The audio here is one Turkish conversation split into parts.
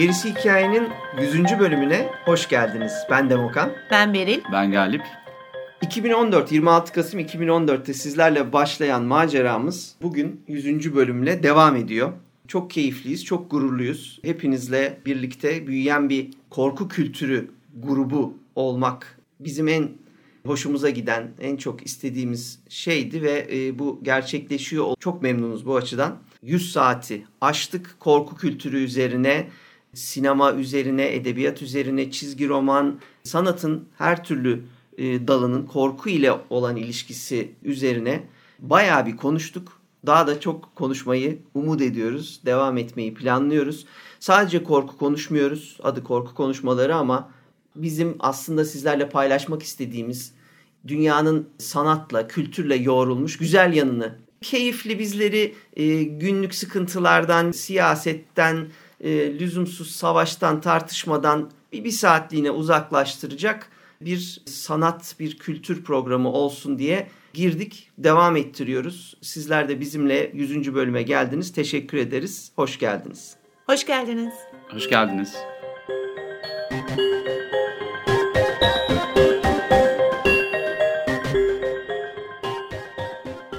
Gerisi Hikayenin 100. bölümüne hoş geldiniz. Ben Demokan. Ben Beril. Ben Galip. 2014, 26 Kasım 2014'te sizlerle başlayan maceramız bugün 100. bölümle devam ediyor. Çok keyifliyiz, çok gururluyuz. Hepinizle birlikte büyüyen bir korku kültürü grubu olmak bizim en hoşumuza giden, en çok istediğimiz şeydi ve e, bu gerçekleşiyor. Çok memnunuz bu açıdan. 100 saati aştık korku kültürü üzerine sinema üzerine, edebiyat üzerine, çizgi roman, sanatın her türlü e, dalının korku ile olan ilişkisi üzerine bayağı bir konuştuk. Daha da çok konuşmayı umut ediyoruz. Devam etmeyi planlıyoruz. Sadece korku konuşmuyoruz. Adı korku konuşmaları ama bizim aslında sizlerle paylaşmak istediğimiz dünyanın sanatla, kültürle yoğrulmuş güzel yanını, keyifli bizleri e, günlük sıkıntılardan, siyasetten, e, lüzumsuz savaştan, tartışmadan bir, bir saatliğine uzaklaştıracak bir sanat, bir kültür programı olsun diye girdik. Devam ettiriyoruz. Sizler de bizimle 100. bölüme geldiniz. Teşekkür ederiz. Hoş geldiniz. Hoş geldiniz. Hoş geldiniz.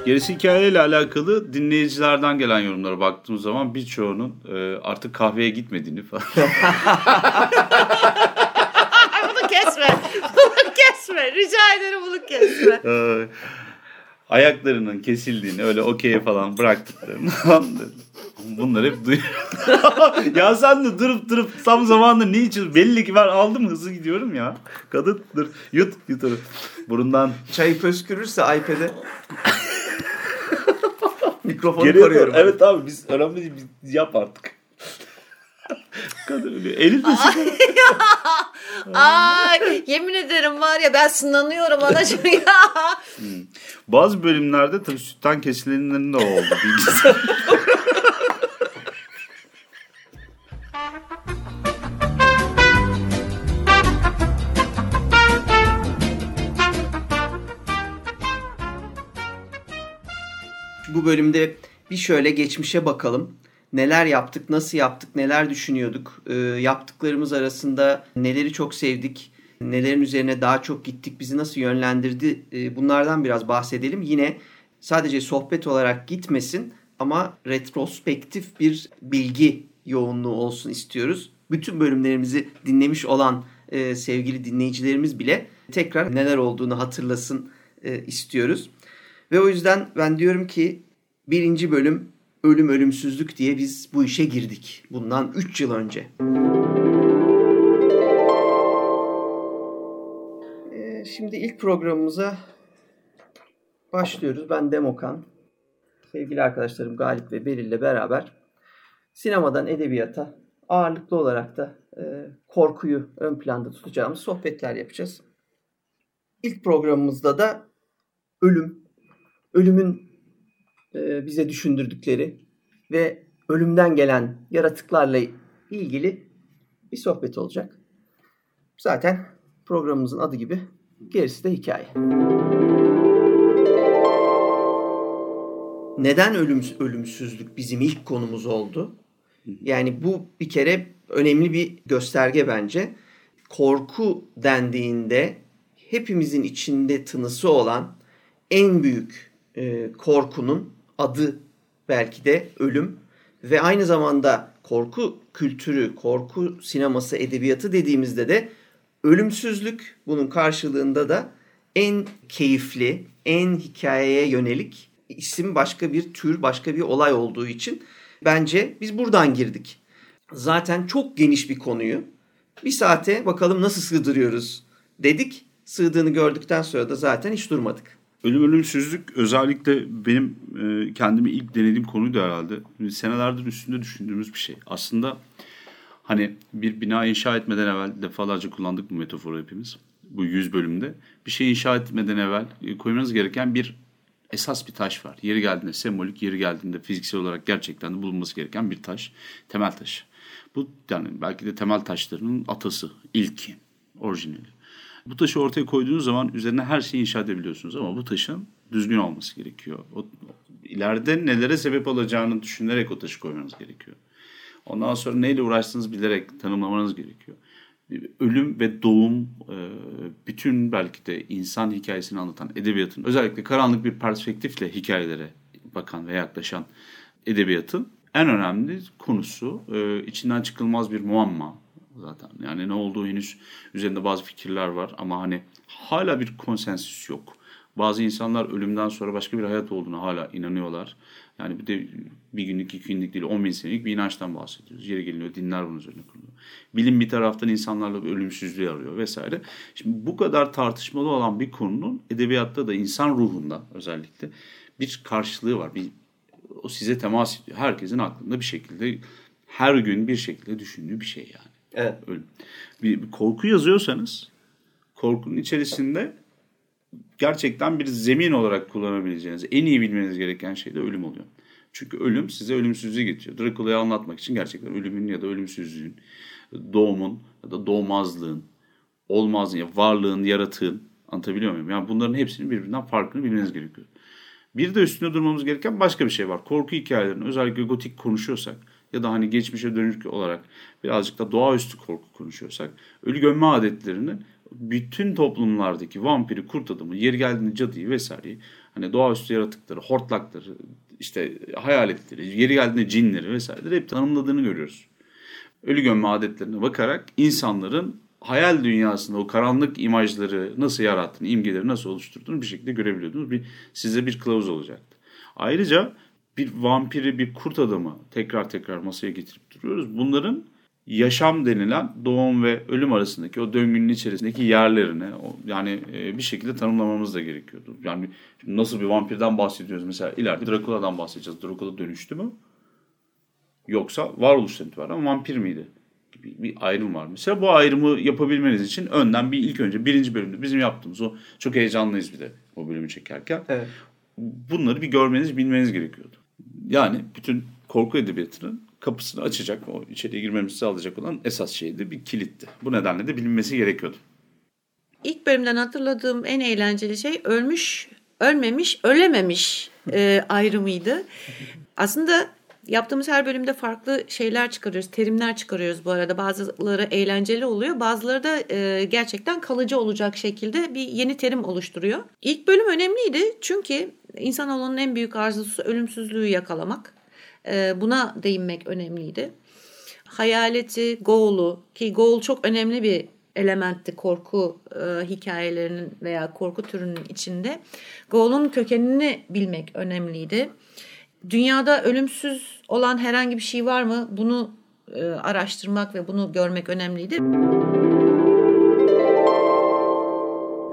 Gerisi hikayeyle alakalı dinleyicilerden gelen yorumlara baktığımız zaman birçoğunun e, artık kahveye gitmediğini falan. bunu kesme. Bunu kesme. Rica ederim bunu kesme. Ayaklarının kesildiğini öyle okey'e falan bıraktıklarını falan Bunları hep duyuyorum. ya sen de durup durup tam zamanında ne için belli ki ben aldım hızlı gidiyorum ya. Kadın dur yut yut onu. Burundan. Çayı pöskürürse iPad'e mikrofonu Geriye koruyorum. Evet abi biz önemli değil biz yap artık. Kadın ölüyor. Elif de Ay yemin ederim var ya ben sınanıyorum anacığım ya. Hmm. Bazı bölümlerde tabii sütten kesilenlerin de oldu. Bilgisayar. Bu bölümde bir şöyle geçmişe bakalım. Neler yaptık, nasıl yaptık, neler düşünüyorduk, e, yaptıklarımız arasında neleri çok sevdik, nelerin üzerine daha çok gittik, bizi nasıl yönlendirdi e, bunlardan biraz bahsedelim. Yine sadece sohbet olarak gitmesin ama retrospektif bir bilgi yoğunluğu olsun istiyoruz. Bütün bölümlerimizi dinlemiş olan e, sevgili dinleyicilerimiz bile tekrar neler olduğunu hatırlasın e, istiyoruz. Ve o yüzden ben diyorum ki birinci bölüm ölüm ölümsüzlük diye biz bu işe girdik. Bundan 3 yıl önce. Ee, şimdi ilk programımıza başlıyoruz. Ben Demokan. Sevgili arkadaşlarım Galip ve Beril ile beraber sinemadan edebiyata ağırlıklı olarak da e, korkuyu ön planda tutacağımız sohbetler yapacağız. İlk programımızda da ölüm, ölümün e, bize düşündürdükleri ve ölümden gelen yaratıklarla ilgili bir sohbet olacak. Zaten programımızın adı gibi gerisi de hikaye. Neden ölüm, ölümsüzlük bizim ilk konumuz oldu? Yani bu bir kere önemli bir gösterge bence. Korku dendiğinde hepimizin içinde tınısı olan en büyük e, korkunun adı belki de ölüm ve aynı zamanda korku kültürü, korku sineması, edebiyatı dediğimizde de ölümsüzlük bunun karşılığında da en keyifli, en hikayeye yönelik isim başka bir tür, başka bir olay olduğu için bence biz buradan girdik. Zaten çok geniş bir konuyu bir saate bakalım nasıl sığdırıyoruz dedik. Sığdığını gördükten sonra da zaten hiç durmadık. Ölüm ölümsüzlük özellikle benim e, kendimi ilk denediğim konuydu herhalde. Senelerdir üstünde düşündüğümüz bir şey. Aslında hani bir bina inşa etmeden evvel defalarca kullandık bu metaforu hepimiz. bu 100 bölümde. Bir şey inşa etmeden evvel e, koymanız gereken bir esas bir taş var. Yeri geldiğinde sembolik, yeri geldiğinde fiziksel olarak gerçekten de bulunması gereken bir taş. Temel taş. Bu yani belki de temel taşlarının atası, ilki, orijinali. Bu taşı ortaya koyduğunuz zaman üzerine her şeyi inşa edebiliyorsunuz ama bu taşın düzgün olması gerekiyor. O, ileride nelere sebep olacağını düşünerek o taşı koymanız gerekiyor. Ondan sonra neyle uğraştığınızı bilerek tanımlamanız gerekiyor. Ölüm ve doğum e, bütün belki de insan hikayesini anlatan edebiyatın özellikle karanlık bir perspektifle hikayelere bakan ve yaklaşan edebiyatın en önemli konusu e, içinden çıkılmaz bir muamma zaten. Yani ne olduğu henüz üzerinde bazı fikirler var ama hani hala bir konsensüs yok. Bazı insanlar ölümden sonra başka bir hayat olduğuna hala inanıyorlar. Yani bir de bir günlük, iki günlük değil, on bin senelik bir inançtan bahsediyoruz. Yeri geliyor, dinler bunun üzerine kuruluyor. Bilim bir taraftan insanlarla ölümsüzlüğü arıyor vesaire. Şimdi bu kadar tartışmalı olan bir konunun edebiyatta da insan ruhunda özellikle bir karşılığı var. Bir, o size temas ediyor. Herkesin aklında bir şekilde her gün bir şekilde düşündüğü bir şey yani. Evet. Bir, bir korku yazıyorsanız korkunun içerisinde gerçekten bir zemin olarak kullanabileceğiniz, en iyi bilmeniz gereken şey de ölüm oluyor. Çünkü ölüm size ölümsüzlüğü getiriyor. Drakula'yı anlatmak için gerçekten ölümün ya da ölümsüzlüğün, doğumun ya da doğmazlığın, olmazlığın, ya varlığın, yaratığın anlatabiliyor muyum? Yani bunların hepsinin birbirinden farkını bilmeniz gerekiyor. Bir de üstünde durmamız gereken başka bir şey var. Korku hikayelerinin özellikle gotik konuşuyorsak ya da hani geçmişe dönük olarak birazcık da doğaüstü korku konuşuyorsak ölü gömme adetlerinin bütün toplumlardaki vampiri, kurt adamı, yeri geldiğinde cadıyı vesaireyi hani doğaüstü yaratıkları, hortlakları, işte hayaletleri, yeri geldiğinde cinleri vesaireleri hep tanımladığını görüyoruz. Ölü gömme adetlerine bakarak insanların hayal dünyasında o karanlık imajları nasıl yarattığını, imgeleri nasıl oluşturduğunu bir şekilde görebiliyordunuz. Bir, size bir kılavuz olacaktı. Ayrıca bir vampiri, bir kurt adamı tekrar tekrar masaya getirip duruyoruz. Bunların yaşam denilen doğum ve ölüm arasındaki o döngünün içerisindeki yerlerini yani e, bir şekilde tanımlamamız da gerekiyordu. Yani nasıl bir vampirden bahsediyoruz mesela ileride Drakula'dan bahsedeceğiz. Drakula dönüştü mü? Yoksa varoluştan itibaren vampir miydi? Gibi bir ayrım var. Mesela bu ayrımı yapabilmeniz için önden bir ilk önce birinci bölümde bizim yaptığımız o çok heyecanlıyız bir de o bölümü çekerken. Evet. Bunları bir görmeniz, bilmeniz gerekiyordu. Yani bütün korku edebiyatının kapısını açacak, o içeriye girmemizi sağlayacak olan esas şeydi, bir kilitti. Bu nedenle de bilinmesi gerekiyordu. İlk bölümden hatırladığım en eğlenceli şey ölmüş, ölmemiş, ölememiş e, ayrımıydı. Aslında yaptığımız her bölümde farklı şeyler çıkarıyoruz, terimler çıkarıyoruz bu arada. Bazıları eğlenceli oluyor, bazıları da e, gerçekten kalıcı olacak şekilde bir yeni terim oluşturuyor. İlk bölüm önemliydi çünkü insanoğlunun en büyük arzusu ölümsüzlüğü yakalamak. Ee, buna değinmek önemliydi. Hayaleti, Goğul'u ki Goğul çok önemli bir elementti korku e, hikayelerinin veya korku türünün içinde. Goğul'un kökenini bilmek önemliydi. Dünyada ölümsüz olan herhangi bir şey var mı? Bunu e, araştırmak ve bunu görmek önemliydi.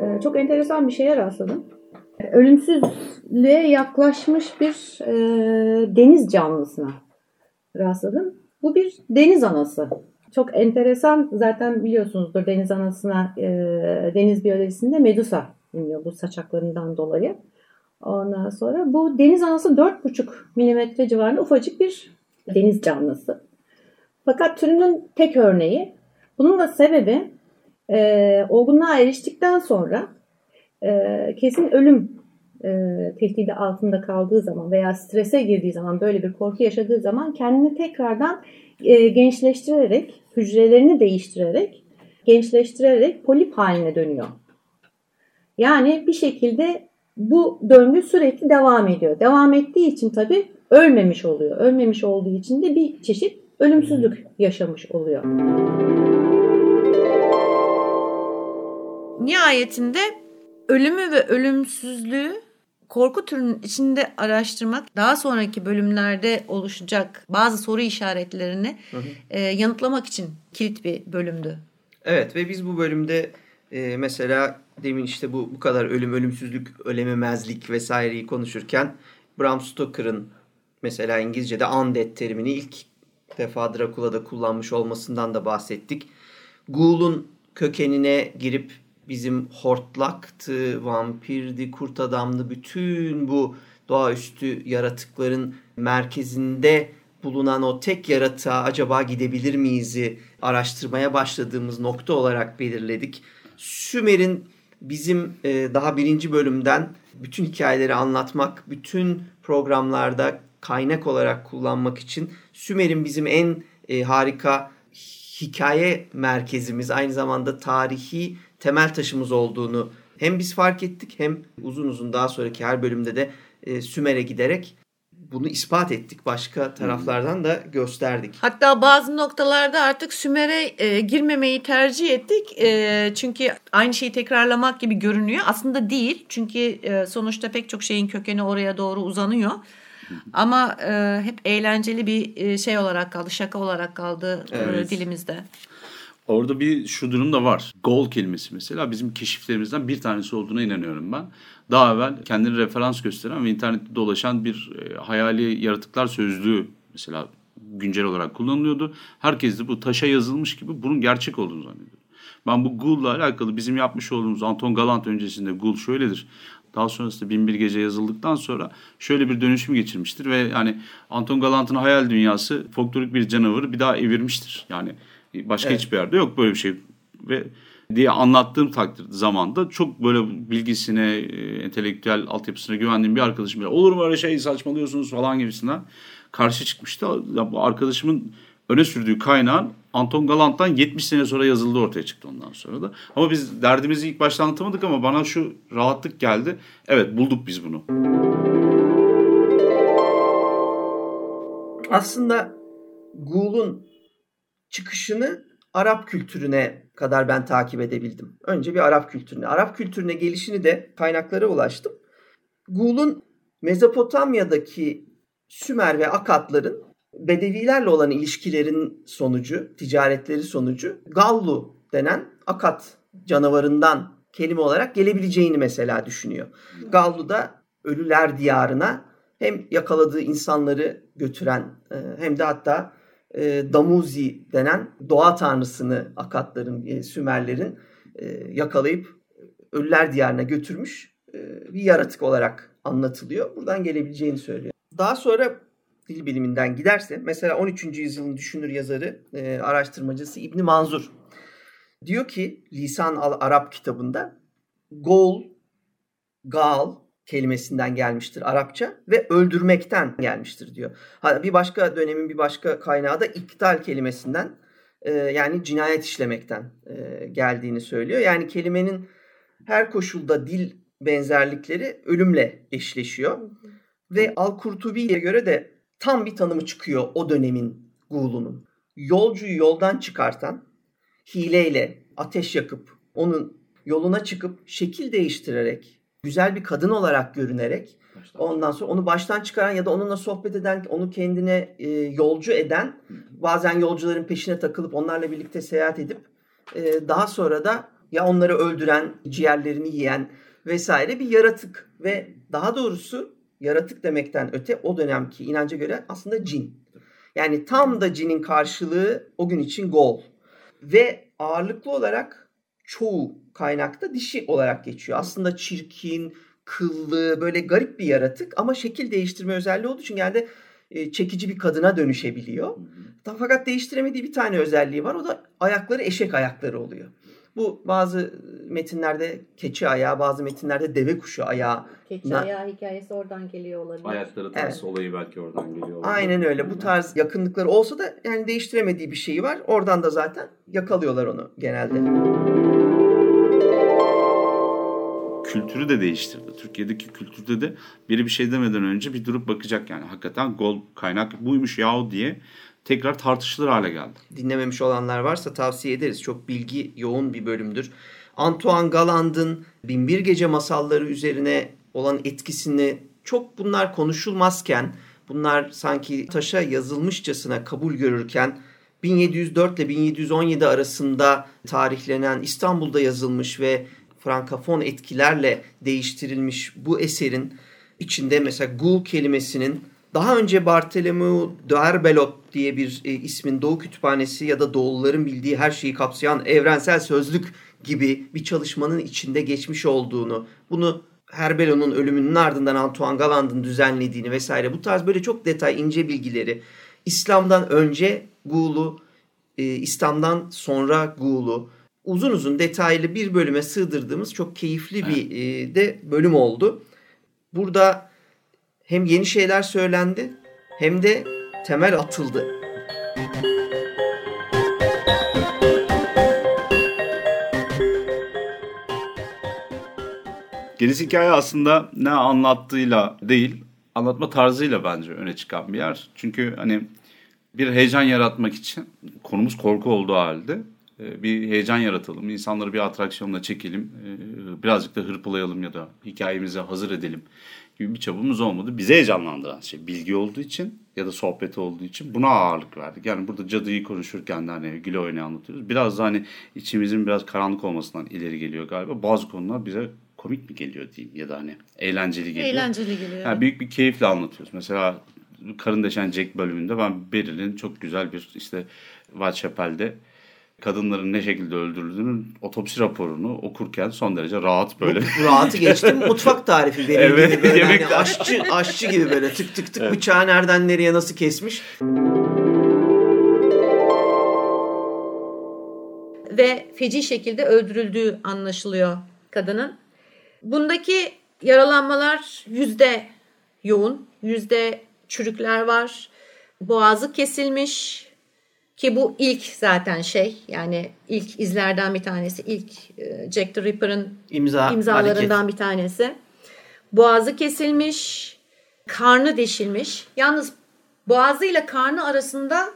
Ee, çok enteresan bir şeye rastladım. Ölümsüzlüğe yaklaşmış bir e, deniz canlısına rastladım. Bu bir deniz anası. Çok enteresan zaten biliyorsunuzdur deniz anasına e, deniz biyolojisinde Medusa deniyor bu saçaklarından dolayı. Ondan sonra bu deniz anası 4,5 milimetre civarında ufacık bir deniz canlısı. Fakat türünün tek örneği. Bunun da sebebi e, olgunluğa eriştikten sonra e, kesin ölüm e, tehdidi altında kaldığı zaman veya strese girdiği zaman böyle bir korku yaşadığı zaman kendini tekrardan e, gençleştirerek, hücrelerini değiştirerek, gençleştirerek polip haline dönüyor. Yani bir şekilde bu döngü sürekli devam ediyor. Devam ettiği için tabii ölmemiş oluyor. Ölmemiş olduğu için de bir çeşit ölümsüzlük yaşamış oluyor. Nihayetinde ölümü ve ölümsüzlüğü korku türünün içinde araştırmak daha sonraki bölümlerde oluşacak bazı soru işaretlerini hı hı. E, yanıtlamak için kilit bir bölümdü. Evet ve biz bu bölümde e, mesela demin işte bu bu kadar ölüm, ölümsüzlük, ölememezlik vesaireyi konuşurken Bram Stoker'ın mesela İngilizce'de undead terimini ilk defa Dracula'da kullanmış olmasından da bahsettik. Ghoul'un kökenine girip bizim hortlaktı, vampirdi, kurt adamdı bütün bu doğaüstü yaratıkların merkezinde bulunan o tek yaratığa acaba gidebilir miyiz'i araştırmaya başladığımız nokta olarak belirledik. Sümer'in bizim e, daha birinci bölümden bütün hikayeleri anlatmak, bütün programlarda kaynak olarak kullanmak için Sümer'in bizim en e, harika hikaye merkezimiz, aynı zamanda tarihi temel taşımız olduğunu hem biz fark ettik hem uzun uzun daha sonraki her bölümde de e, Sümer'e giderek bunu ispat ettik. Başka taraflardan da gösterdik. Hatta bazı noktalarda artık Sümer'e e, girmemeyi tercih ettik. E, çünkü aynı şeyi tekrarlamak gibi görünüyor. Aslında değil. Çünkü e, sonuçta pek çok şeyin kökeni oraya doğru uzanıyor. Ama e, hep eğlenceli bir e, şey olarak kaldı, şaka olarak kaldı e, Evet. dilimizde. Orada bir şu durum da var. Gol kelimesi mesela bizim keşiflerimizden bir tanesi olduğuna inanıyorum ben. Daha evvel kendini referans gösteren ve internette dolaşan bir e, hayali yaratıklar sözlüğü mesela güncel olarak kullanılıyordu. Herkes de bu taşa yazılmış gibi bunun gerçek olduğunu zannediyor. Ben bu Ghoul'la alakalı bizim yapmış olduğumuz Anton Galant öncesinde Ghoul şöyledir. Daha sonrasında Binbir Gece yazıldıktan sonra şöyle bir dönüşüm geçirmiştir ve yani Anton Galant'ın hayal dünyası folklorik bir canavarı bir daha evirmiştir. Yani başka Evet. hiçbir yerde yok böyle bir şey ve diye anlattığım takdir zamanda çok böyle bilgisine, e, entelektüel altyapısına güvendiğim bir arkadaşım bile olur mu öyle şey saçmalıyorsunuz falan gibisinden karşı çıkmıştı. Bu arkadaşımın öne sürdüğü kaynağın Anton Galant'tan 70 sene sonra yazıldığı ortaya çıktı ondan sonra da. Ama biz derdimizi ilk başta anlatamadık ama bana şu rahatlık geldi. Evet bulduk biz bunu. Aslında Ghoul'un çıkışını Arap kültürüne kadar ben takip edebildim. Önce bir Arap kültürüne. Arap kültürüne gelişini de kaynaklara ulaştım. Ghoul'un Mezopotamya'daki Sümer ve Akatların Bedevilerle olan ilişkilerin sonucu, ticaretleri sonucu Gallu denen Akat canavarından kelime olarak gelebileceğini mesela düşünüyor. Gallu da ölüler diyarına hem yakaladığı insanları götüren e, hem de hatta e, Damuzi denen doğa tanrısını Akatların, e, Sümerlerin e, yakalayıp ölüler diyarına götürmüş e, bir yaratık olarak anlatılıyor. Buradan gelebileceğini söylüyor. Daha sonra dil biliminden giderse mesela 13. yüzyılın düşünür yazarı, e, araştırmacısı İbni Manzur diyor ki Lisan al Arap kitabında gol, gal kelimesinden gelmiştir Arapça ve öldürmekten gelmiştir diyor. Bir başka dönemin bir başka kaynağı da iktal kelimesinden e, yani cinayet işlemekten e, geldiğini söylüyor. Yani kelimenin her koşulda dil benzerlikleri ölümle eşleşiyor. Ve Al-Kurtubi'ye göre de tam bir tanımı çıkıyor o dönemin Gul'unun. Yolcuyu yoldan çıkartan, hileyle ateş yakıp onun yoluna çıkıp şekil değiştirerek, güzel bir kadın olarak görünerek ondan sonra onu baştan çıkaran ya da onunla sohbet eden, onu kendine e, yolcu eden, bazen yolcuların peşine takılıp onlarla birlikte seyahat edip e, daha sonra da ya onları öldüren, ciğerlerini yiyen vesaire bir yaratık ve daha doğrusu yaratık demekten öte o dönemki inanca göre aslında cin. Yani tam da cinin karşılığı o gün için gol. Ve ağırlıklı olarak çoğu kaynakta dişi olarak geçiyor. Aslında çirkin, kıllı, böyle garip bir yaratık ama şekil değiştirme özelliği olduğu için genelde e, çekici bir kadına dönüşebiliyor. Fakat değiştiremediği bir tane özelliği var. O da ayakları eşek ayakları oluyor. Bu bazı metinlerde keçi ayağı, bazı metinlerde deve kuşu ayağı. Keçi Na- ayağı hikayesi oradan geliyor olabilir. Ayakları ters Evet. olayı belki oradan geliyor. olabilir. Aynen öyle. Bu tarz yakınlıkları olsa da yani değiştiremediği bir şeyi var. Oradan da zaten yakalıyorlar onu genelde. kültürü de değiştirdi. Türkiye'deki kültürde de biri bir şey demeden önce bir durup bakacak yani. Hakikaten gol kaynak buymuş yahu diye tekrar tartışılır hale geldi. Dinlememiş olanlar varsa tavsiye ederiz. Çok bilgi yoğun bir bölümdür. Antoine Galland'ın Binbir Gece masalları üzerine olan etkisini çok bunlar konuşulmazken, bunlar sanki taşa yazılmışçasına kabul görürken 1704 ile 1717 arasında tarihlenen İstanbul'da yazılmış ve Frankafon etkilerle değiştirilmiş bu eserin içinde mesela gul kelimesinin Daha önce Bartolomeu Derbelot diye bir e, ismin Doğu Kütüphanesi ya da Doğuluların bildiği her şeyi kapsayan evrensel sözlük gibi bir çalışmanın içinde geçmiş olduğunu, bunu Herbelon'un ölümünün ardından Antoine Galland'ın düzenlediğini vesaire bu tarz böyle çok detay ince bilgileri İslam'dan önce Gulu, e, İslam'dan sonra Gulu uzun uzun detaylı bir bölüme sığdırdığımız çok keyifli bir e, de bölüm oldu. Burada hem yeni şeyler söylendi hem de temel atıldı. Gerisi hikaye aslında ne anlattığıyla değil, anlatma tarzıyla bence öne çıkan bir yer. Çünkü hani bir heyecan yaratmak için konumuz korku olduğu halde e, bir heyecan yaratalım, insanları bir atraksiyonla çekelim, e, birazcık da hırpalayalım ya da hikayemize hazır edelim gibi bir çabamız olmadı. Bizi heyecanlandıran şey bilgi olduğu için ya da sohbet olduğu için buna ağırlık verdik. Yani burada cadıyı konuşurken de hani güle oynaya anlatıyoruz. Biraz da hani içimizin biraz karanlık olmasından ileri geliyor galiba. Bazı konular bize komik mi geliyor diyeyim ya da hani eğlenceli geliyor. Eğlenceli geliyor. Yani büyük bir keyifle anlatıyoruz. Mesela Karın Deşen Jack bölümünde ben Beryl'in çok güzel bir işte Whitechapel'de kadınların ne şekilde öldürüldüğünün otopsi raporunu okurken son derece rahat böyle. Rahatı geçtim. Mutfak tarifi Beril Evet, gibi böyle yemek hani aşçı, aşçı gibi böyle tık tık tık bıçağı nereden nereye nasıl kesmiş. ve feci şekilde öldürüldüğü anlaşılıyor kadının. Bundaki yaralanmalar yüzde yoğun, yüzde çürükler var. Boğazı kesilmiş ki bu ilk zaten şey yani ilk izlerden bir tanesi. ilk e, Jack the Ripper'ın İmza, imzalarından hareket. bir tanesi. Boğazı kesilmiş, karnı deşilmiş. Yalnız boğazıyla karnı arasında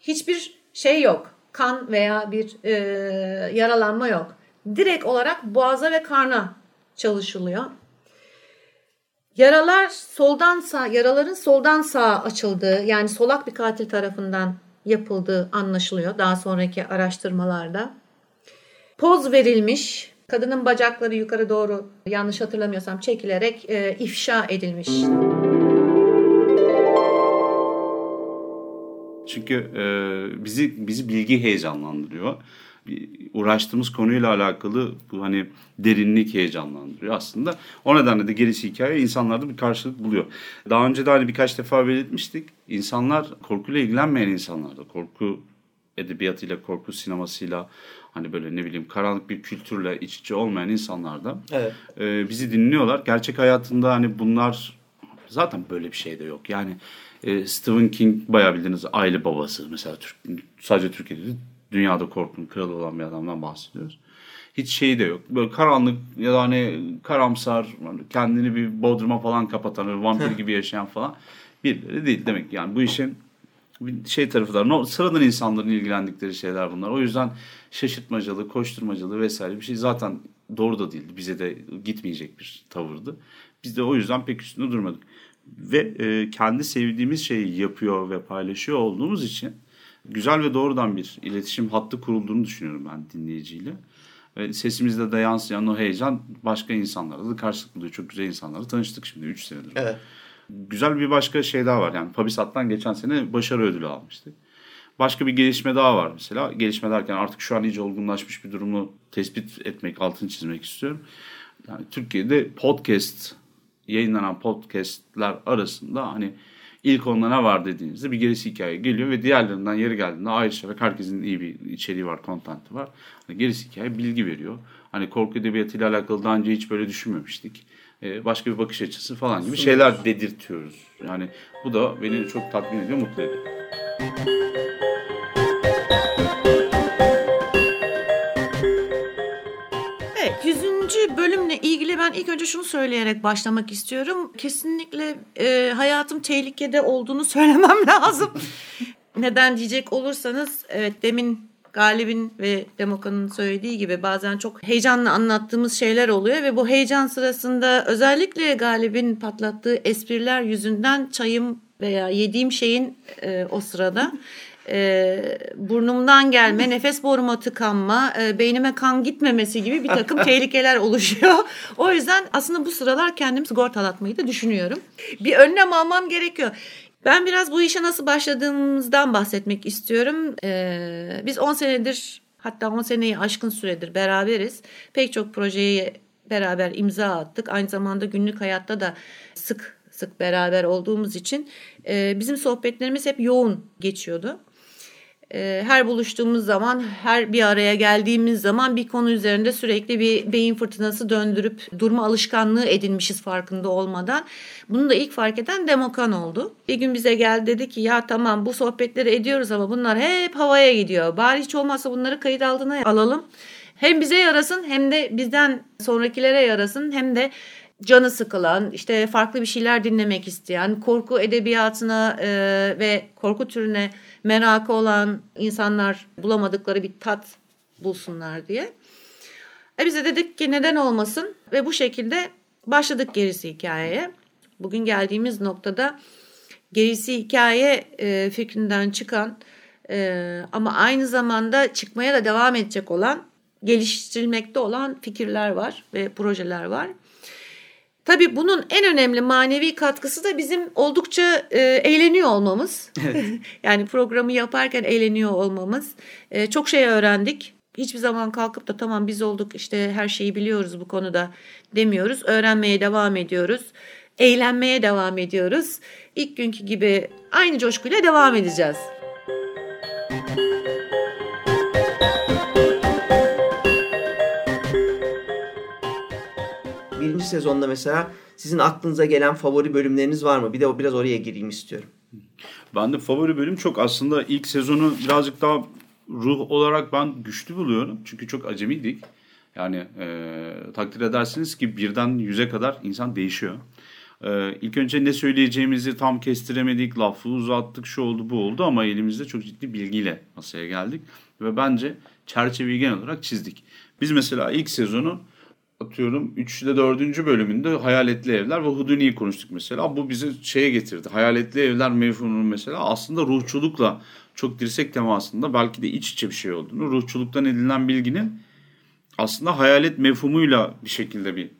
hiçbir şey yok. Kan veya bir e, yaralanma yok. Direkt olarak boğaza ve karna çalışılıyor. Yaralar soldan sağ, yaraların soldan sağa açıldığı yani solak bir katil tarafından yapıldığı anlaşılıyor daha sonraki araştırmalarda. Poz verilmiş, kadının bacakları yukarı doğru yanlış hatırlamıyorsam çekilerek e, ifşa edilmiş. Çünkü e, bizi bizi bilgi heyecanlandırıyor. Uğraştığımız konuyla alakalı bu hani derinlik heyecanlandırıyor aslında. O nedenle de gerisi hikaye insanlarda bir karşılık buluyor. Daha önce de hani birkaç defa belirtmiştik. İnsanlar korkuyla ilgilenmeyen insanlar da korku edebiyatıyla, korku sinemasıyla hani böyle ne bileyim karanlık bir kültürle iç içe olmayan insanlar da Evet. e, bizi dinliyorlar. Gerçek hayatında hani bunlar zaten böyle bir şey de yok. Yani e, Stephen King bayağı bildiğiniz aile babası mesela Türk, sadece Türkiye'de dünyada korkunun kralı olan bir adamdan bahsediyoruz. Hiç şey de yok. Böyle karanlık ya da hani karamsar hani kendini bir bodruma falan kapatan vampir gibi yaşayan falan birileri değil demek. Yani bu işin şey tarafı da no- sıradan insanların ilgilendikleri şeyler bunlar. O yüzden şaşırtmacalı, koşturmacalı vesaire bir şey zaten doğru da değildi. Bize de gitmeyecek bir tavırdı. Biz de o yüzden pek üstünde durmadık. Ve e, kendi sevdiğimiz şeyi yapıyor ve paylaşıyor olduğumuz için güzel ve doğrudan bir iletişim hattı kurulduğunu düşünüyorum ben dinleyiciyle. Ve sesimizde de yansıyan o heyecan başka insanlarla da karşılık buluyor. Çok güzel insanlarla tanıştık şimdi 3 senedir. Evet. Güzel bir başka şey daha var. Yani Pabisat'tan geçen sene başarı ödülü almıştık. Başka bir gelişme daha var mesela. Gelişme derken artık şu an iyice olgunlaşmış bir durumu tespit etmek, altını çizmek istiyorum. Yani Türkiye'de podcast, yayınlanan podcastler arasında hani ilk onda ne var dediğinizde bir gerisi hikaye geliyor ve diğerlerinden yeri geldiğinde ayrışarak herkesin iyi bir içeriği var, kontenti var. Hani gerisi hikaye bilgi veriyor. Hani korku edebiyatıyla alakalı daha önce hiç böyle düşünmemiştik. Ee, başka bir bakış açısı falan gibi şeyler dedirtiyoruz. Yani bu da beni çok tatmin ediyor, mutlu ediyor. Ben ilk önce şunu söyleyerek başlamak istiyorum. Kesinlikle e, hayatım tehlikede olduğunu söylemem lazım. Neden diyecek olursanız evet demin Galip'in ve Demoka'nın söylediği gibi bazen çok heyecanla anlattığımız şeyler oluyor ve bu heyecan sırasında özellikle Galip'in patlattığı espriler yüzünden çayım veya yediğim şeyin e, o sırada e, burnumdan gelme, nefes boruma tıkanma, e, beynime kan gitmemesi gibi bir takım tehlikeler oluşuyor. O yüzden aslında bu sıralar kendimi sigortalatmayı da düşünüyorum. Bir önlem almam gerekiyor. Ben biraz bu işe nasıl başladığımızdan bahsetmek istiyorum. Ee, biz 10 senedir hatta 10 seneyi aşkın süredir beraberiz. Pek çok projeyi beraber imza attık. Aynı zamanda günlük hayatta da sık sık beraber olduğumuz için e, bizim sohbetlerimiz hep yoğun geçiyordu. E, her buluştuğumuz zaman, her bir araya geldiğimiz zaman bir konu üzerinde sürekli bir beyin fırtınası döndürüp durma alışkanlığı edinmişiz farkında olmadan. Bunu da ilk fark eden Demokan oldu. Bir gün bize geldi dedi ki ya tamam bu sohbetleri ediyoruz ama bunlar hep havaya gidiyor. Bari hiç olmazsa bunları kayıt altına alalım. Hem bize yarasın hem de bizden sonrakilere yarasın hem de canı sıkılan, işte farklı bir şeyler dinlemek isteyen, korku edebiyatına e, ve korku türüne merakı olan insanlar bulamadıkları bir tat bulsunlar diye. E bize dedik ki neden olmasın ve bu şekilde başladık gerisi hikayeye. Bugün geldiğimiz noktada gerisi hikaye e, fikrinden çıkan e, ama aynı zamanda çıkmaya da devam edecek olan, geliştirilmekte olan fikirler var ve projeler var. Tabii bunun en önemli manevi katkısı da bizim oldukça e, eğleniyor olmamız. Evet. yani programı yaparken eğleniyor olmamız. E, çok şey öğrendik. Hiçbir zaman kalkıp da tamam biz olduk işte her şeyi biliyoruz bu konuda demiyoruz. Öğrenmeye devam ediyoruz. Eğlenmeye devam ediyoruz. İlk günkü gibi aynı coşkuyla devam edeceğiz. Birinci sezonda mesela sizin aklınıza gelen favori bölümleriniz var mı? Bir de biraz oraya gireyim istiyorum. Ben de favori bölüm çok aslında ilk sezonu birazcık daha ruh olarak ben güçlü buluyorum. Çünkü çok acemiydik. Yani e, takdir edersiniz ki birden yüze kadar insan değişiyor. E, ilk önce ne söyleyeceğimizi tam kestiremedik, lafı uzattık, şu oldu bu oldu ama elimizde çok ciddi bilgiyle masaya geldik. Ve bence çerçeveyi genel olarak çizdik. Biz mesela ilk sezonu atıyorum 3 ile 4. bölümünde hayaletli evler ve Houdini'yi konuştuk mesela. Bu bizi şeye getirdi. Hayaletli evler mevhunun mesela aslında ruhçulukla çok dirsek temasında belki de iç içe bir şey olduğunu, ruhçuluktan edinilen bilginin aslında hayalet mefhumuyla bir şekilde bir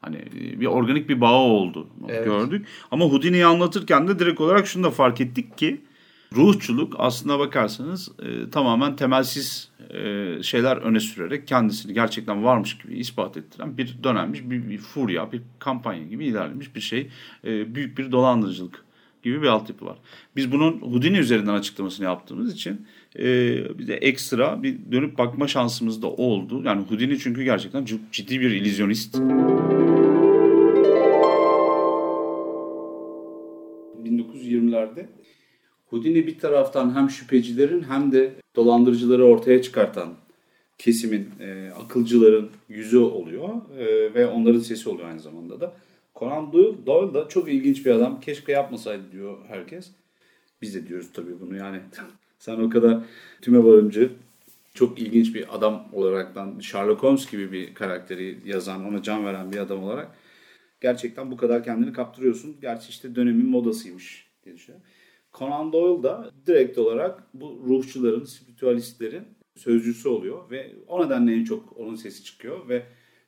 hani bir organik bir bağı oldu evet. gördük. Ama Houdini'yi anlatırken de direkt olarak şunu da fark ettik ki ruhçuluk aslına bakarsanız e, tamamen temelsiz e, şeyler öne sürerek kendisini gerçekten varmış gibi ispat ettiren bir dönemmiş bir, bir furya, bir kampanya gibi ilerlemiş bir şey. E, büyük bir dolandırıcılık gibi bir altyapı var. Biz bunun Houdini üzerinden açıklamasını yaptığımız için e, bize ekstra bir dönüp bakma şansımız da oldu. Yani Houdini çünkü gerçekten ciddi bir illüzyonist. Houdini bir taraftan hem şüphecilerin hem de dolandırıcıları ortaya çıkartan kesimin, e, akılcıların yüzü oluyor e, ve onların sesi oluyor aynı zamanda da. Conan Doyle, da çok ilginç bir adam. Keşke yapmasaydı diyor herkes. Biz de diyoruz tabii bunu yani. Sen o kadar tüme varımcı, çok ilginç bir adam olaraktan Sherlock Holmes gibi bir karakteri yazan, ona can veren bir adam olarak gerçekten bu kadar kendini kaptırıyorsun. Gerçi işte dönemin modasıymış diye düşünüyorum. Conan Doyle da direkt olarak bu ruhçuların, spiritüalistlerin sözcüsü oluyor ve o nedenle en çok onun sesi çıkıyor ve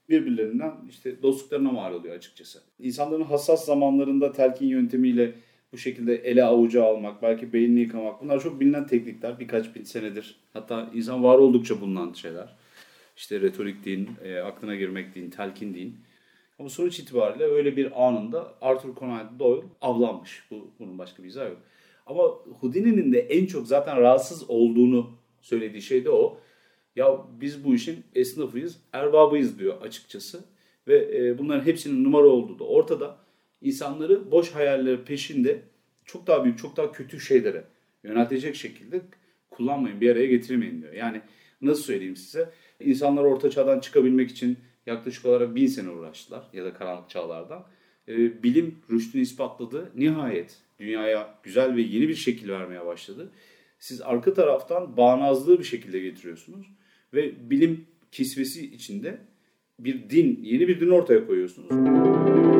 birbirlerinden işte dostluklarına mal oluyor açıkçası. İnsanların hassas zamanlarında telkin yöntemiyle bu şekilde ele avuca almak, belki beynini yıkamak bunlar çok bilinen teknikler birkaç bin senedir. Hatta insan var oldukça bulunan şeyler. İşte retorik din, e, aklına girmek din, telkin din. Ama sonuç itibariyle öyle bir anında Arthur Conan Doyle avlanmış. Bu, bunun başka bir izahı yok. Ama Houdini'nin de en çok zaten rahatsız olduğunu söylediği şey de o. Ya biz bu işin esnafıyız, erbabıyız diyor açıkçası. Ve e, bunların hepsinin numara olduğu da ortada. İnsanları boş hayaller peşinde çok daha büyük, çok daha kötü şeylere yöneltecek şekilde kullanmayın, bir araya getirmeyin diyor. Yani nasıl söyleyeyim size? İnsanlar orta çağdan çıkabilmek için yaklaşık olarak bin sene uğraştılar ya da karanlık çağlardan. E, bilim rüştünü ispatladı. Nihayet dünyaya güzel ve yeni bir şekil vermeye başladı. Siz arka taraftan bağnazlığı bir şekilde getiriyorsunuz ve bilim kisvesi içinde bir din, yeni bir din ortaya koyuyorsunuz.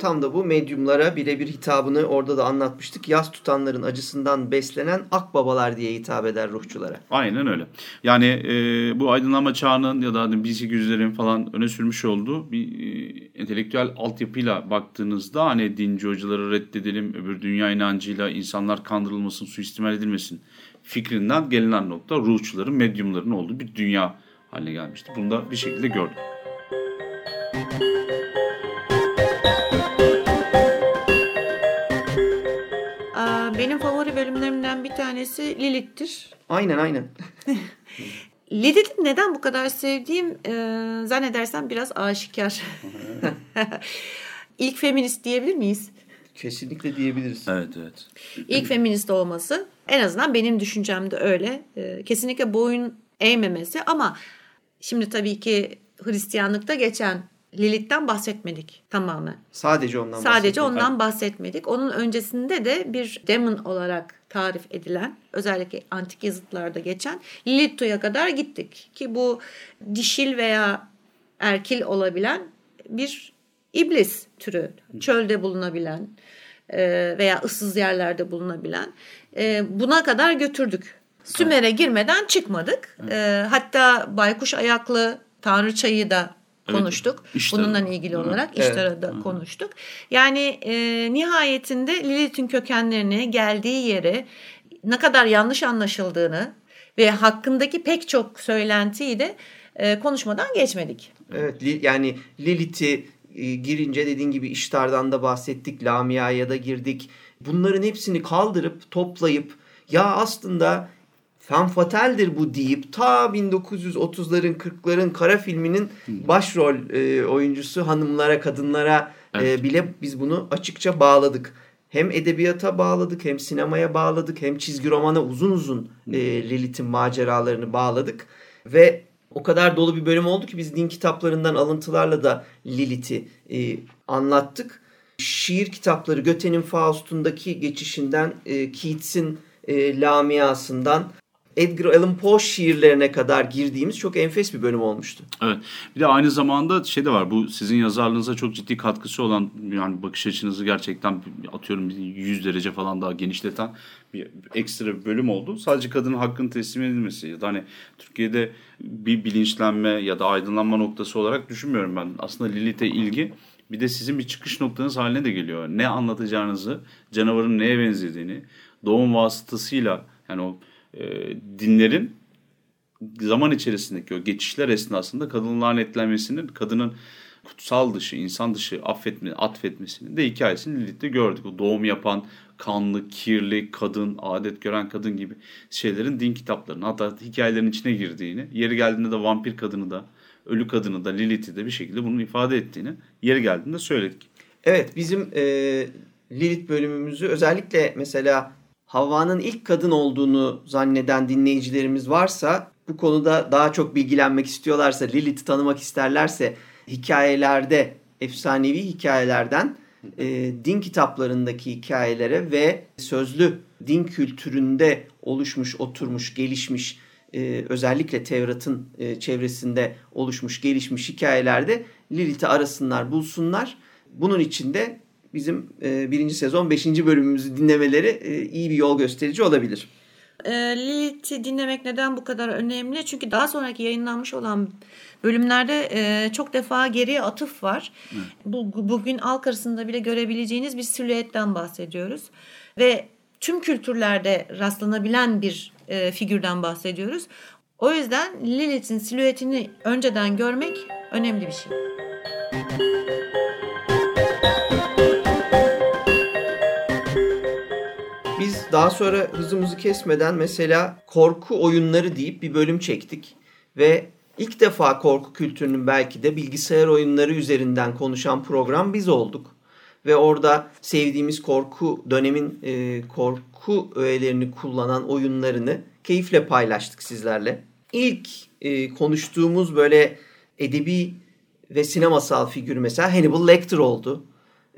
Tam da bu medyumlara birebir hitabını orada da anlatmıştık. Yas tutanların acısından beslenen akbabalar diye hitap eder ruhçulara. Aynen öyle. Yani e, bu aydınlanma çağının ya da 1800'lerin falan öne sürmüş olduğu bir e, entelektüel altyapıyla baktığınızda hani dinci hocaları reddedelim, öbür dünya inancıyla insanlar kandırılmasın, suistimal edilmesin fikrinden gelinen nokta ruhçuların, medyumların olduğu bir dünya haline gelmişti. Bunu da bir şekilde gördük. Aa, favori bölümlerimden bir tanesi Lilith'tir. Aynen aynen. Lilith'i neden bu kadar sevdiğim e, zannedersem biraz aşikar. İlk feminist diyebilir miyiz? Kesinlikle diyebiliriz. Evet evet. İlk feminist olması en azından benim düşüncemde öyle. E, kesinlikle boyun eğmemesi ama şimdi tabii ki Hristiyanlıkta geçen Lilith'ten bahsetmedik tamamen. Sadece ondan Sadece bahsediyorum. ondan bahsetmedik. Onun öncesinde de bir demon olarak tarif edilen özellikle antik yazıtlarda geçen Lilith'e kadar gittik. Ki bu dişil veya erkil olabilen bir iblis türü. Çölde bulunabilen e, veya ıssız yerlerde bulunabilen. E, Buna kadar götürdük. Sümer'e girmeden çıkmadık. E, Hatta baykuş ayaklı tanrıçayı da konuştuk. İştar'ı. Bununla ilgili olarak Evet. İştar'ı da konuştuk. Yani e, nihayetinde Lilith'in kökenlerini, geldiği yeri, ne kadar yanlış anlaşıldığını ve hakkındaki pek çok söylentiyi de e, konuşmadan geçmedik. Evet yani Lilith'i e, girince dediğin gibi İştar'dan da bahsettik. Lamia'ya da girdik. Bunların hepsini kaldırıp toplayıp ya aslında femme fatale'dir bu deyip ta 1930'ların 40'ların kara filminin başrol e, oyuncusu hanımlara kadınlara e, Evet. bile biz bunu açıkça bağladık. Hem edebiyata bağladık hem sinemaya bağladık hem çizgi romana uzun uzun e, Lilith'in maceralarını bağladık. Ve o kadar dolu bir bölüm oldu ki biz din kitaplarından alıntılarla da Lilith'i e, anlattık. Şiir kitapları Göte'nin Faust'undaki geçişinden e, Keats'in e, Lamia'sından Edgar Allan Poe şiirlerine kadar girdiğimiz çok enfes bir bölüm olmuştu. Evet. Bir de aynı zamanda şey de var. Bu sizin yazarlığınıza çok ciddi katkısı olan yani bakış açınızı gerçekten atıyorum bir 100 derece falan daha genişleten bir ekstra bir bölüm oldu. Sadece kadının hakkını teslim edilmesi ya da hani Türkiye'de bir bilinçlenme ya da aydınlanma noktası olarak düşünmüyorum ben. Aslında Lilith'e ilgi bir de sizin bir çıkış noktanız haline de geliyor. Ne anlatacağınızı, canavarın neye benzediğini, doğum vasıtasıyla yani o e, dinlerin zaman içerisindeki o geçişler esnasında kadının lanetlenmesinin, kadının kutsal dışı, insan dışı affetme, atfetmesinin de hikayesini Lilith'te gördük. O doğum yapan, kanlı, kirli kadın, adet gören kadın gibi şeylerin din kitaplarının hatta hikayelerin içine girdiğini, yeri geldiğinde de vampir kadını da, ölü kadını da, Lilith'i de bir şekilde bunu ifade ettiğini yeri geldiğinde söyledik. Evet bizim e, Lilith bölümümüzü özellikle mesela Havva'nın ilk kadın olduğunu zanneden dinleyicilerimiz varsa bu konuda daha çok bilgilenmek istiyorlarsa Lilith'i tanımak isterlerse hikayelerde efsanevi hikayelerden e, din kitaplarındaki hikayelere ve sözlü din kültüründe oluşmuş, oturmuş, gelişmiş e, özellikle Tevrat'ın e, çevresinde oluşmuş, gelişmiş hikayelerde Lilith'i arasınlar, bulsunlar. Bunun için de bizim e, birinci sezon beşinci bölümümüzü dinlemeleri e, iyi bir yol gösterici olabilir. E, Lilith'i dinlemek neden bu kadar önemli? Çünkü daha sonraki yayınlanmış olan bölümlerde e, çok defa geriye atıf var. Bu, bugün halk arasında bile görebileceğiniz bir silüetten bahsediyoruz. Ve tüm kültürlerde rastlanabilen bir e, figürden bahsediyoruz. O yüzden Lilith'in silüetini önceden görmek önemli bir şey. Biz daha sonra hızımızı kesmeden mesela korku oyunları deyip bir bölüm çektik. Ve ilk defa korku kültürünün belki de bilgisayar oyunları üzerinden konuşan program biz olduk. Ve orada sevdiğimiz korku dönemin e, korku öğelerini kullanan oyunlarını keyifle paylaştık sizlerle. İlk e, konuştuğumuz böyle edebi ve sinemasal figür mesela Hannibal Lecter oldu.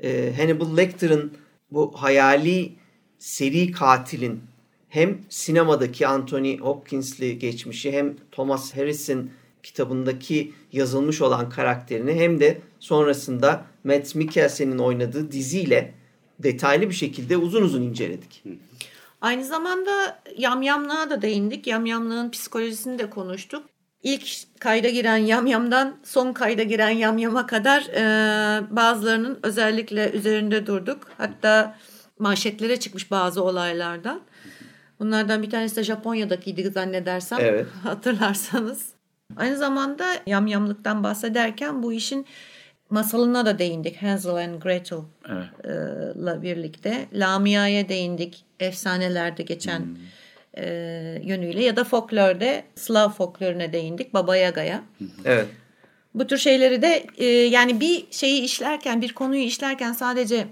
E, Hannibal Lecter'ın bu hayali seri katilin hem sinemadaki Anthony Hopkins'li geçmişi hem Thomas Harris'in kitabındaki yazılmış olan karakterini hem de sonrasında Matt Mikkelsen'in oynadığı diziyle detaylı bir şekilde uzun uzun inceledik. Aynı zamanda yamyamlığa da değindik. Yamyamlığın psikolojisini de konuştuk. İlk kayda giren yamyamdan son kayda giren yamyama kadar e, bazılarının özellikle üzerinde durduk. Hatta manşetlere çıkmış bazı olaylardan. Bunlardan bir tanesi de Japonya'dakiydi zannedersem Evet. hatırlarsanız. Aynı zamanda yamyamlıktan bahsederken bu işin masalına da değindik. Hansel and Gretel Evet. la birlikte. Lamia'ya değindik. Efsanelerde geçen Hmm. e, yönüyle ya da folklorda Slav folkloruna değindik. Baba Yaga'ya. Evet. Bu tür şeyleri de e, yani bir şeyi işlerken, bir konuyu işlerken sadece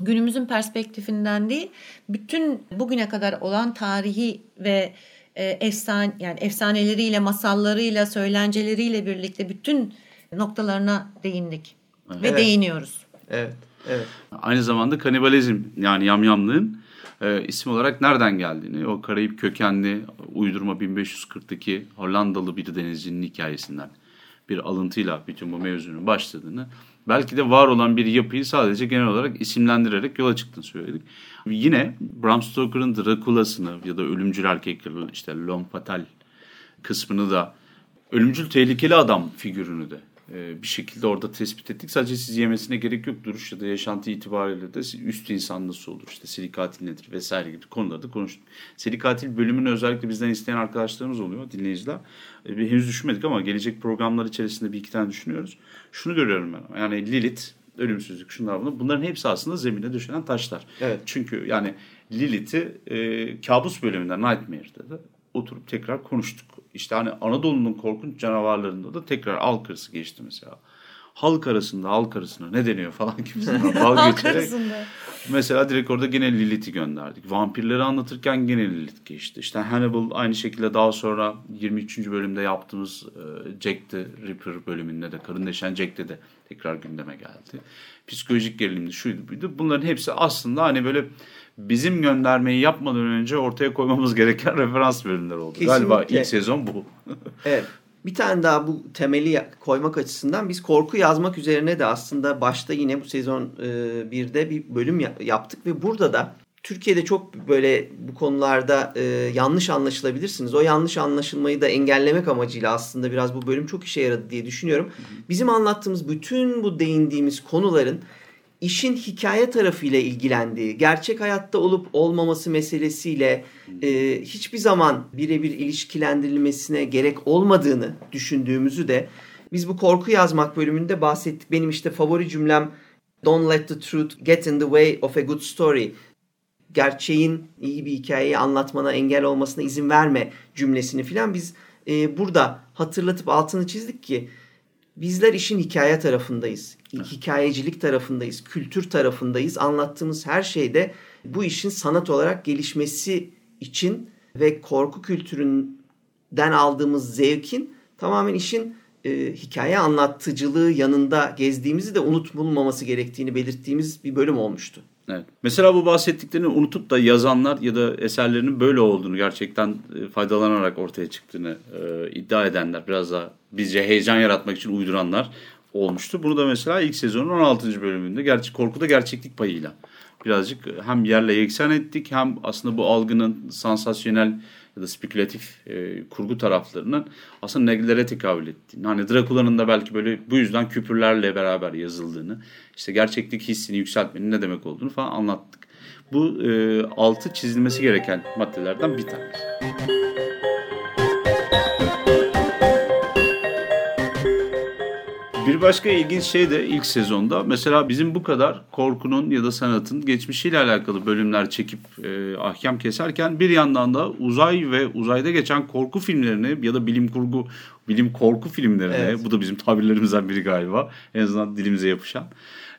günümüzün perspektifinden değil, bütün bugüne kadar olan tarihi ve e, efsane yani efsaneleriyle, masallarıyla, söylenceleriyle birlikte bütün noktalarına değindik ve Evet. değiniyoruz. Evet. Evet. Aynı zamanda kanibalizm yani yamyamlığın e, isim olarak nereden geldiğini, o Karayip kökenli uydurma 1540'daki Hollandalı bir denizcinin hikayesinden bir alıntıyla bütün bu mevzunun başladığını, belki de var olan bir yapıyı sadece genel olarak isimlendirerek yola çıktığını söyledik. Yine Bram Stoker'ın Dracula'sını ya da ölümcül erkekleri işte L'Homme Fatal kısmını da ölümcül tehlikeli adam figürünü de bir şekilde orada tespit ettik. Sadece siz yemesine gerek yok. Duruş ya da yaşantı itibariyle de üst insan nasıl olur? İşte seri katil nedir vesaire gibi konuları da konuştuk. Seri katil bölümünü özellikle bizden isteyen arkadaşlarımız oluyor, dinleyiciler. E, bir henüz düşünmedik ama gelecek programlar içerisinde bir iki tane düşünüyoruz. Şunu görüyorum ben. Yani Lilith, ölümsüzlük, şunlar bunlar. Bunların hepsi aslında zemine düşen taşlar. Evet. Çünkü yani Lilith'i e, kabus bölümünde Nightmare'da da oturup tekrar konuştuk. İşte hani Anadolu'nun korkunç canavarlarında da tekrar halk arası geçti mesela. Halk arasında halk arasına ne deniyor falan gibisinden Halk geçerek. arasında. Mesela direkt orada gene Lilith'i gönderdik. Vampirleri anlatırken gene Lilith geçti. İşte Hannibal aynı şekilde daha sonra 23. bölümde yaptığımız e, Jack the Ripper bölümünde de karın deşen Jack'te de tekrar gündeme geldi. Psikolojik gerilimdi şuydu buydu. Bunların hepsi aslında hani böyle bizim göndermeyi yapmadan önce ortaya koymamız gereken referans bölümler oldu. Galiba Kesinlikle. ilk sezon bu. Evet. Bir tane daha bu temeli koymak açısından biz korku yazmak üzerine de aslında başta yine bu sezon e, birde bir bölüm ya- yaptık ve burada da Türkiye'de çok böyle bu konularda e, yanlış anlaşılabilirsiniz. O yanlış anlaşılmayı da engellemek amacıyla aslında biraz bu bölüm çok işe yaradı diye düşünüyorum. Bizim anlattığımız bütün bu değindiğimiz konuların işin hikaye tarafıyla ilgilendiği, gerçek hayatta olup olmaması meselesiyle e, hiçbir zaman birebir ilişkilendirilmesine gerek olmadığını düşündüğümüzü de biz bu korku yazmak bölümünde bahsettik. Benim işte favori cümlem Don't let the truth get in the way of a good story. Gerçeğin iyi bir hikayeyi anlatmana engel olmasına izin verme cümlesini filan biz e, burada hatırlatıp altını çizdik ki Bizler işin hikaye tarafındayız. Hikayecilik tarafındayız. Kültür tarafındayız. Anlattığımız her şeyde bu işin sanat olarak gelişmesi için ve korku kültüründen aldığımız zevkin tamamen işin e, hikaye anlatıcılığı yanında gezdiğimizi de unutulmaması gerektiğini belirttiğimiz bir bölüm olmuştu. Evet. Mesela bu bahsettiklerini unutup da yazanlar ya da eserlerinin böyle olduğunu gerçekten e, faydalanarak ortaya çıktığını e, iddia edenler biraz da bizce heyecan yaratmak için uyduranlar olmuştu. Bunu da mesela ilk sezonun 16. bölümünde gerçek korkuda gerçeklik payıyla birazcık hem yerle yeksan ettik hem aslında bu algının sansasyonel ya da spekülatif e, kurgu taraflarının aslında nelere tekabül ettiğini. Hani Dracula'nın da belki böyle bu yüzden küpürlerle beraber yazıldığını, işte gerçeklik hissini yükseltmenin ne demek olduğunu falan anlattık. Bu e, altı çizilmesi gereken maddelerden bir tanesi. Bir başka ilginç şey de ilk sezonda mesela bizim bu kadar korkunun ya da sanatın geçmişiyle alakalı bölümler çekip e, ahkam keserken bir yandan da uzay ve uzayda geçen korku filmlerini ya da bilim kurgu bilim korku filmlerini Evet. bu da bizim tabirlerimizden biri galiba en azından dilimize yapışan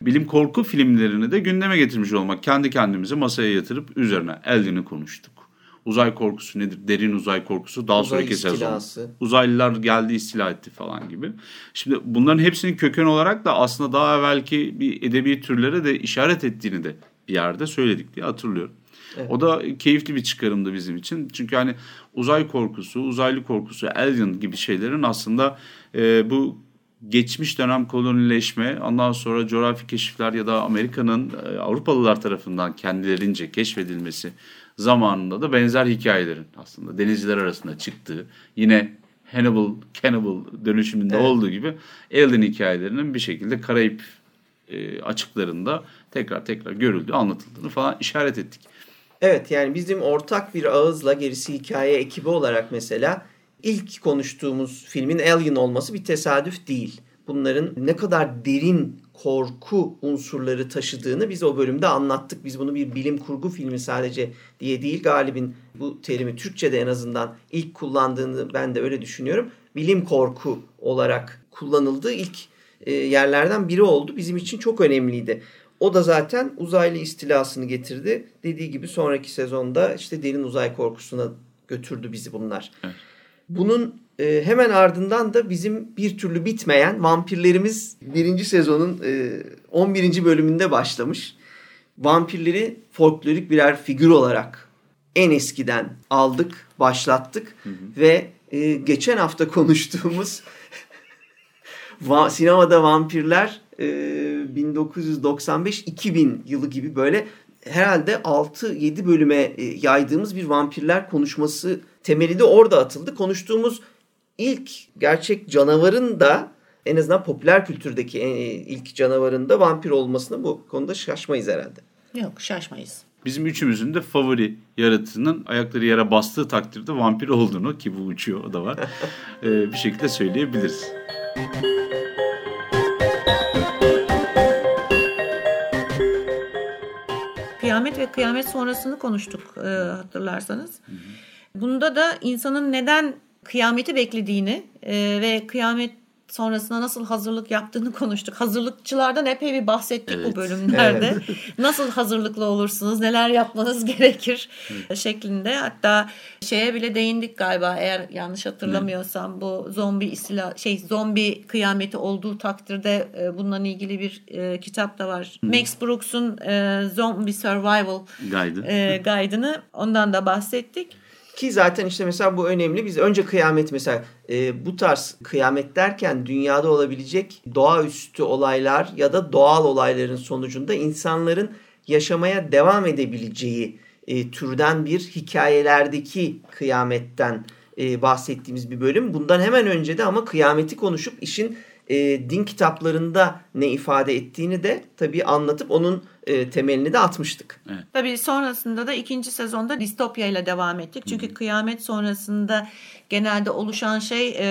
bilim korku filmlerini de gündeme getirmiş olmak kendi kendimize masaya yatırıp üzerine eldini konuştuk. Uzay korkusu nedir? Derin uzay korkusu. Daha Uzay sonraki sezon. Uzaylılar geldi istila etti falan gibi. Şimdi bunların hepsinin köken olarak da aslında daha evvelki bir edebi türlere de işaret ettiğini de bir yerde söyledik diye hatırlıyorum. O da keyifli bir çıkarımdı bizim için. Çünkü hani uzay korkusu, uzaylı korkusu, alien gibi şeylerin aslında e, bu geçmiş dönem kolonileşme, ondan sonra coğrafi keşifler ya da Amerika'nın e, Avrupalılar tarafından kendilerince keşfedilmesi zamanında da benzer hikayelerin aslında denizciler arasında çıktığı, yine Hannibal, Cannibal dönüşümünde Evet. olduğu gibi Alien hikayelerinin bir şekilde Karayip e, açıklarında tekrar tekrar görüldüğü, anlatıldığını falan işaret ettik. Evet yani bizim ortak bir ağızla gerisi hikaye ekibi olarak mesela ilk konuştuğumuz filmin Alien olması bir tesadüf değil. Bunların ne kadar derin korku unsurları taşıdığını biz o bölümde anlattık. Biz bunu bir bilim kurgu filmi sadece diye değil Galip'in bu terimi Türkçe'de en azından ilk kullandığını ben de öyle düşünüyorum. Bilim korku olarak kullanıldığı ilk e, yerlerden biri oldu. Bizim için çok önemliydi. O da zaten uzaylı istilasını getirdi. Dediği gibi sonraki sezonda işte derin uzay korkusuna götürdü bizi bunlar. Evet. Bunun e, hemen ardından da bizim bir türlü bitmeyen vampirlerimiz birinci sezonun e, 11. bölümünde başlamış. Vampirleri folklorik birer figür olarak en eskiden aldık, başlattık ve e, geçen hafta konuştuğumuz Va- sinemada vampirler e, 1995-2000 yılı gibi böyle herhalde 6-7 bölüme e, yaydığımız bir vampirler konuşması temeli de orada atıldı. Konuştuğumuz ilk gerçek canavarın da en azından popüler kültürdeki e, ilk canavarın da vampir olmasına bu konuda şaşmayız herhalde. Yok şaşmayız. Bizim üçümüzün de favori yaratığının ayakları yere bastığı takdirde vampir olduğunu ki bu uçuyor o da var e, bir şekilde söyleyebiliriz. Kıyamet ve kıyamet sonrasını konuştuk e, hatırlarsanız. Bunda da insanın neden kıyameti beklediğini e, ve kıyamet sonrasına nasıl hazırlık yaptığını konuştuk. Hazırlıkçılardan epey bir bahsettik Evet. bu bölümlerde. nasıl hazırlıklı olursunuz, neler yapmanız gerekir şeklinde. Hatta şeye bile değindik galiba eğer yanlış hatırlamıyorsam bu zombi istila şey zombi kıyameti olduğu takdirde e, bununla ilgili bir e, kitap da var. Max Brooks'un e, Zombie Survival Gaydı. e, guide'ını ondan da bahsettik. Ki zaten işte mesela bu önemli. Biz önce kıyamet mesela e, bu tarz kıyamet derken dünyada olabilecek doğaüstü olaylar ya da doğal olayların sonucunda insanların yaşamaya devam edebileceği e, türden bir hikayelerdeki kıyametten e, bahsettiğimiz bir bölüm. Bundan hemen önce de ama kıyameti konuşup işin e, din kitaplarında ne ifade ettiğini de tabii anlatıp onun e, temelini de atmıştık. Tabii sonrasında da ikinci sezonda distopya ile devam ettik. Çünkü kıyamet sonrasında genelde oluşan şey e,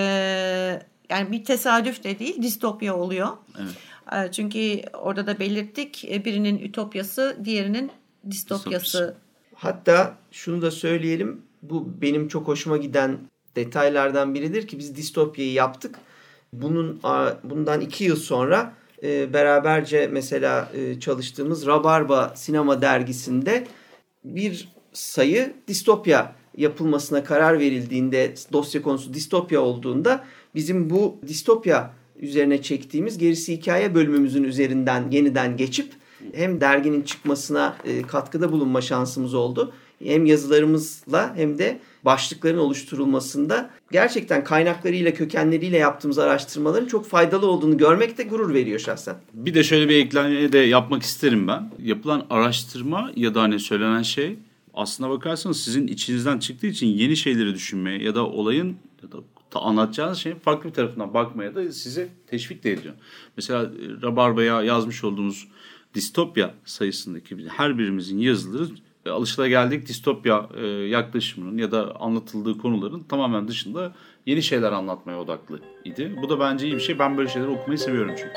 yani bir tesadüf de değil distopya oluyor. Evet. E, çünkü orada da belirttik e, birinin ütopyası diğerinin distopyası. Distopyası. Hatta şunu da söyleyelim. Bu benim çok hoşuma giden detaylardan biridir ki biz distopyayı yaptık. Bunun bundan iki yıl sonra e, beraberce mesela e, çalıştığımız Rabarba Sinema Dergisi'nde bir sayı distopya yapılmasına karar verildiğinde dosya konusu distopya olduğunda bizim bu distopya üzerine çektiğimiz gerisi hikaye bölümümüzün üzerinden yeniden geçip hem derginin çıkmasına e, katkıda bulunma şansımız oldu. Hem yazılarımızla hem de başlıkların oluşturulmasında gerçekten kaynaklarıyla, kökenleriyle yaptığımız araştırmaların çok faydalı olduğunu görmek de gurur veriyor şahsen. Bir de şöyle bir ekleme de yapmak isterim ben. Yapılan araştırma ya da hani söylenen şey aslına bakarsanız sizin içinizden çıktığı için yeni şeyleri düşünmeye ya da olayın ya da ta- anlatacağınız şeyin farklı bir tarafından bakmaya da sizi teşvik de ediyor. Mesela e, Rabarba'ya yazmış olduğumuz distopya sayısındaki her birimizin yazıları alışılageldik distopya e, yaklaşımının ya da anlatıldığı konuların tamamen dışında yeni şeyler anlatmaya odaklı idi. Bu da bence iyi bir şey. Ben böyle şeyleri okumayı seviyorum çünkü.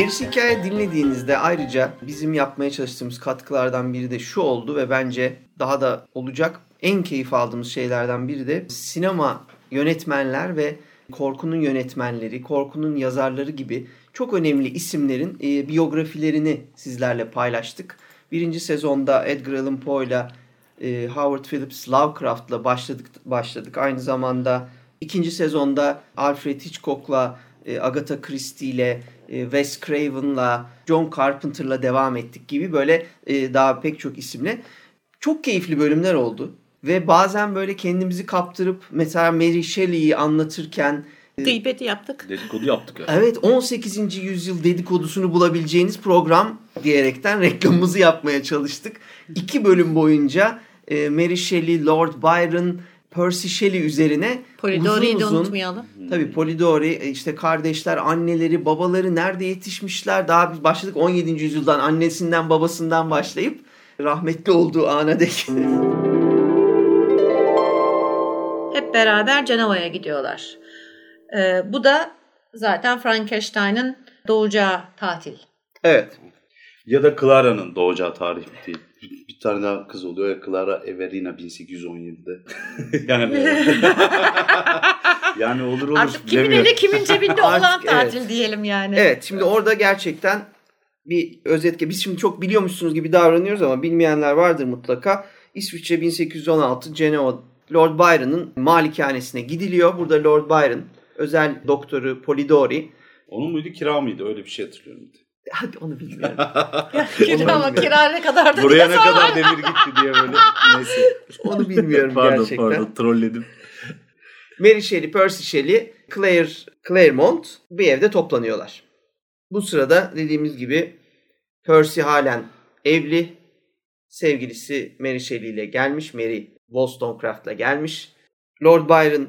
Gerisi hikaye dinlediğinizde ayrıca bizim yapmaya çalıştığımız katkılardan biri de şu oldu ve bence daha da olacak en keyif aldığımız şeylerden biri de sinema yönetmenler ve korkunun yönetmenleri, korkunun yazarları gibi çok önemli isimlerin e, biyografilerini sizlerle paylaştık. Birinci sezonda Edgar Allan Poe'la e, Howard Phillips Lovecraft'la başladık başladık. Aynı zamanda ikinci sezonda Alfred Hitchcock'la e, Agatha Christie ile e, Wes Craven'la John Carpenter'la devam ettik gibi böyle e, daha pek çok isimle çok keyifli bölümler oldu. Ve bazen böyle kendimizi kaptırıp mesela Mary Shelley'i anlatırken Gıybeti yaptık. Dedikodu yaptık. ya. Evet 18. yüzyıl dedikodusunu bulabileceğiniz program diyerekten reklamımızı yapmaya çalıştık. İki bölüm boyunca e, Mary Shelley, Lord Byron, Percy Shelley üzerine Polidori'yi uzun de uzun unutmayalım. Tabii Polidori e, işte kardeşler, anneleri, babaları nerede yetişmişler? Daha biz başladık 17. yüzyıldan annesinden babasından başlayıp rahmetli olduğu ana dek. Hep beraber Cenova'ya gidiyorlar. Ee, bu da zaten Frankenstein'ın doğacağı tatil. evet. Ya da Clara'nın doğacağı tarih değil. Bir, bir tane daha kız oluyor ya Clara Everina 1817'de. yani yani olur olur. Artık kimin eli kimin cebinde olan Artık evet. tatil diyelim yani. Evet şimdi orada gerçekten bir özet biz şimdi çok biliyormuşsunuz gibi davranıyoruz ama bilmeyenler vardır mutlaka. İsviçre 1816 Cenova Lord Byron'ın malikanesine gidiliyor. Burada Lord Byron özel doktoru Polidori. Onun muydu kira mıydı öyle bir şey hatırlıyorum. Hadi onu bilmiyorum. Kira ama kira ne kadar da Buraya ne kadar demir gitti diye böyle. Neyse. onu bilmiyorum Pardon gerçekten. pardon trolledim. Mary Shelley, Percy Shelley, Claire, Claremont bir evde toplanıyorlar. Bu sırada dediğimiz gibi Percy halen evli. Sevgilisi Mary Shelley ile gelmiş. Mary Wollstonecraft'la gelmiş. Lord Byron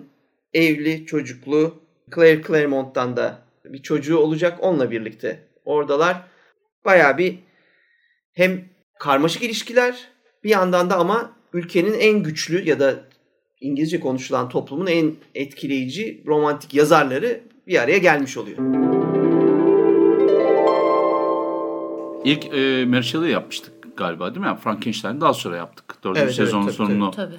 evli, çocuklu. Claire Claremont'tan da bir çocuğu olacak. Onunla birlikte oradalar. Baya bir hem karmaşık ilişkiler bir yandan da ama ülkenin en güçlü ya da İngilizce konuşulan toplumun en etkileyici romantik yazarları bir araya gelmiş oluyor. İlk e, Mary Shelley yapmıştık galiba değil mi? Yani Frankenstein'i daha sonra yaptık. Dördüncü Evet, evet, sezonun tabii, sonunu Tabii.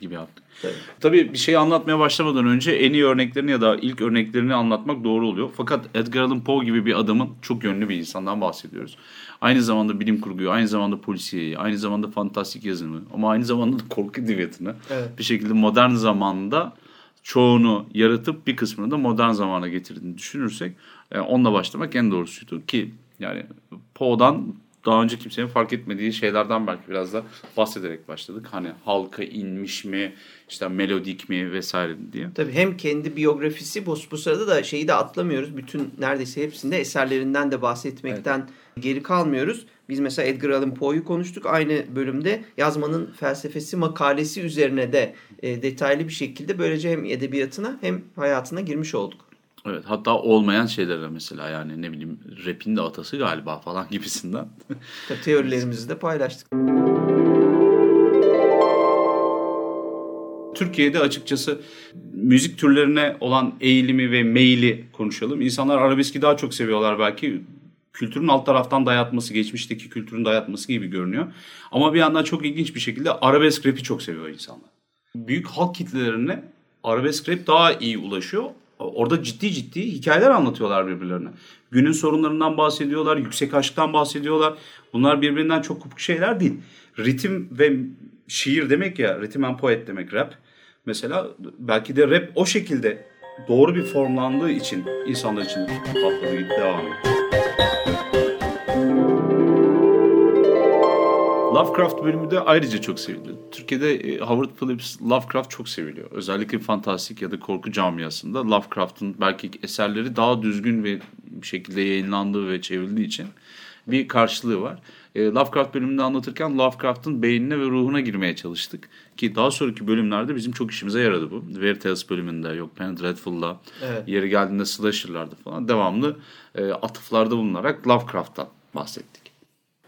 gibi yaptık. Tabii. Tabii bir şey anlatmaya başlamadan önce en iyi örneklerini ya da ilk örneklerini anlatmak doğru oluyor. Fakat Edgar Allan Poe gibi bir adamın çok yönlü bir insandan bahsediyoruz. Aynı zamanda bilim kurguyu, aynı zamanda polisiyeyi, aynı zamanda fantastik yazımı ama aynı zamanda da korku edebiyatını Evet. bir şekilde modern zamanda çoğunu yaratıp bir kısmını da modern zamana getirdiğini düşünürsek e, onunla başlamak en doğrusuydu ki yani Poe'dan daha önce kimsenin fark etmediği şeylerden belki biraz da bahsederek başladık. Hani halka inmiş mi, işte melodik mi vesaire diye. Tabii hem kendi biyografisi bu, bu sırada da şeyi de atlamıyoruz. Bütün neredeyse hepsinde eserlerinden de bahsetmekten geri kalmıyoruz. Biz mesela Edgar Allan Poe'yu konuştuk. Aynı bölümde yazmanın felsefesi makalesi üzerine de e, detaylı bir şekilde böylece hem edebiyatına hem hayatına girmiş olduk. Evet hatta olmayan şeylere mesela yani ne bileyim rap'in de atası galiba falan gibisinden. Teorilerimizi de paylaştık. Türkiye'de açıkçası müzik türlerine olan eğilimi ve meyili konuşalım. İnsanlar arabeski daha çok seviyorlar belki. Kültürün alt taraftan dayatması, geçmişteki kültürün dayatması gibi görünüyor. Ama bir yandan çok ilginç bir şekilde arabesk rap'i çok seviyor insanlar. Büyük halk kitlelerine arabesk rap daha iyi ulaşıyor. Orada ciddi ciddi hikayeler anlatıyorlar birbirlerine. Günün sorunlarından bahsediyorlar, yüksek aşktan bahsediyorlar. Bunlar birbirinden çok kopuk şeyler değil. Ritim ve şiir demek ya, ritim and poet demek rap. Mesela belki de rap o şekilde doğru bir formlandığı için insanlar için patladı devam etti. Lovecraft bölümü de ayrıca çok sevildi. Türkiye'de e, Howard Phillips Lovecraft çok seviliyor. Özellikle fantastik ya da korku camiasında Lovecraft'ın belki eserleri daha düzgün ve bir şekilde yayınlandığı ve çevrildiği için bir karşılığı var. E, Lovecraft bölümünde anlatırken Lovecraft'ın beynine ve ruhuna girmeye çalıştık. Ki daha sonraki bölümlerde bizim çok işimize yaradı bu. Weird Tales bölümünde yok Penny Dreadful'da Evet. yeri geldiğinde slasher'larda falan devamlı e, atıflarda bulunarak Lovecraft'tan bahsettik.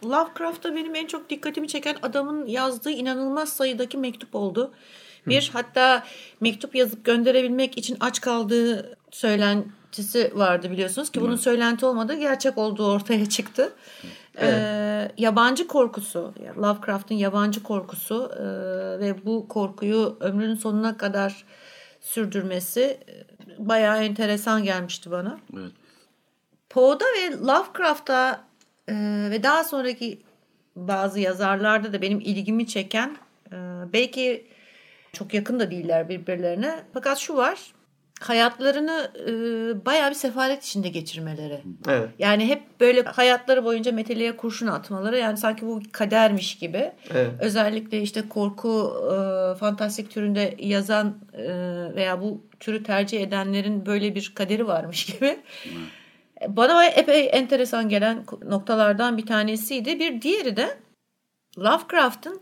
Lovecraft'ta benim en çok dikkatimi çeken adamın yazdığı inanılmaz sayıdaki mektup oldu. Bir hatta mektup yazıp gönderebilmek için aç kaldığı söylentisi vardı biliyorsunuz ki bunun söylenti olmadığı gerçek olduğu ortaya çıktı. Ee, yabancı korkusu, Lovecraft'ın yabancı korkusu e, ve bu korkuyu ömrünün sonuna kadar sürdürmesi e, bayağı enteresan gelmişti bana. Evet. Poe'da ve Lovecraft'ta e, ve daha sonraki bazı yazarlarda da benim ilgimi çeken e, belki çok yakın da değiller birbirlerine fakat şu var hayatlarını e, bayağı bir sefalet içinde geçirmeleri. Evet. Yani hep böyle hayatları boyunca meteliğe kurşun atmaları yani sanki bu kadermiş gibi. Evet. Özellikle işte korku e, fantastik türünde yazan e, veya bu türü tercih edenlerin böyle bir kaderi varmış gibi. Bana epey enteresan gelen noktalardan bir tanesiydi. Bir diğeri de Lovecraft'ın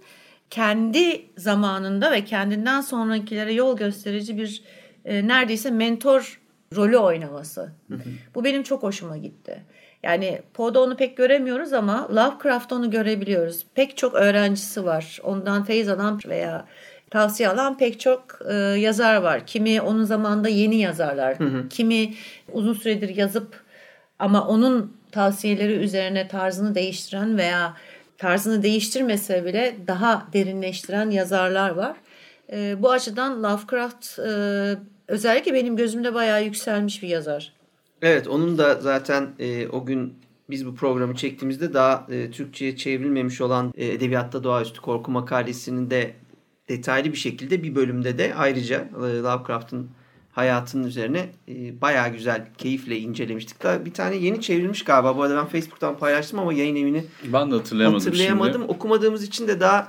kendi zamanında ve kendinden sonrakilere yol gösterici bir e, neredeyse mentor rolü oynaması. Bu benim çok hoşuma gitti. Yani Poe'da onu pek göremiyoruz ama Lovecraft'ta onu görebiliyoruz. Pek çok öğrencisi var. Ondan feyiz alan veya tavsiye alan pek çok e, yazar var. Kimi onun zamanında yeni yazarlar. Kimi uzun süredir yazıp ama onun tavsiyeleri üzerine tarzını değiştiren veya tarzını değiştirmese bile daha derinleştiren yazarlar var. E, bu açıdan Lovecraft e, özellikle benim gözümde bayağı yükselmiş bir yazar. Evet onun da zaten e, o gün biz bu programı çektiğimizde daha e, Türkçe'ye çevrilmemiş olan e, Edebiyatta Doğaüstü Korku makalesinin de detaylı bir şekilde bir bölümde de ayrıca e, Lovecraft'ın hayatının üzerine e, bayağı güzel, keyifle incelemiştik. Daha bir tane yeni çevrilmiş galiba. Bu arada ben Facebook'tan paylaştım ama yayın evini Ben de hatırlayamadım, hatırlayamadım. şimdi. Okumadığımız için de daha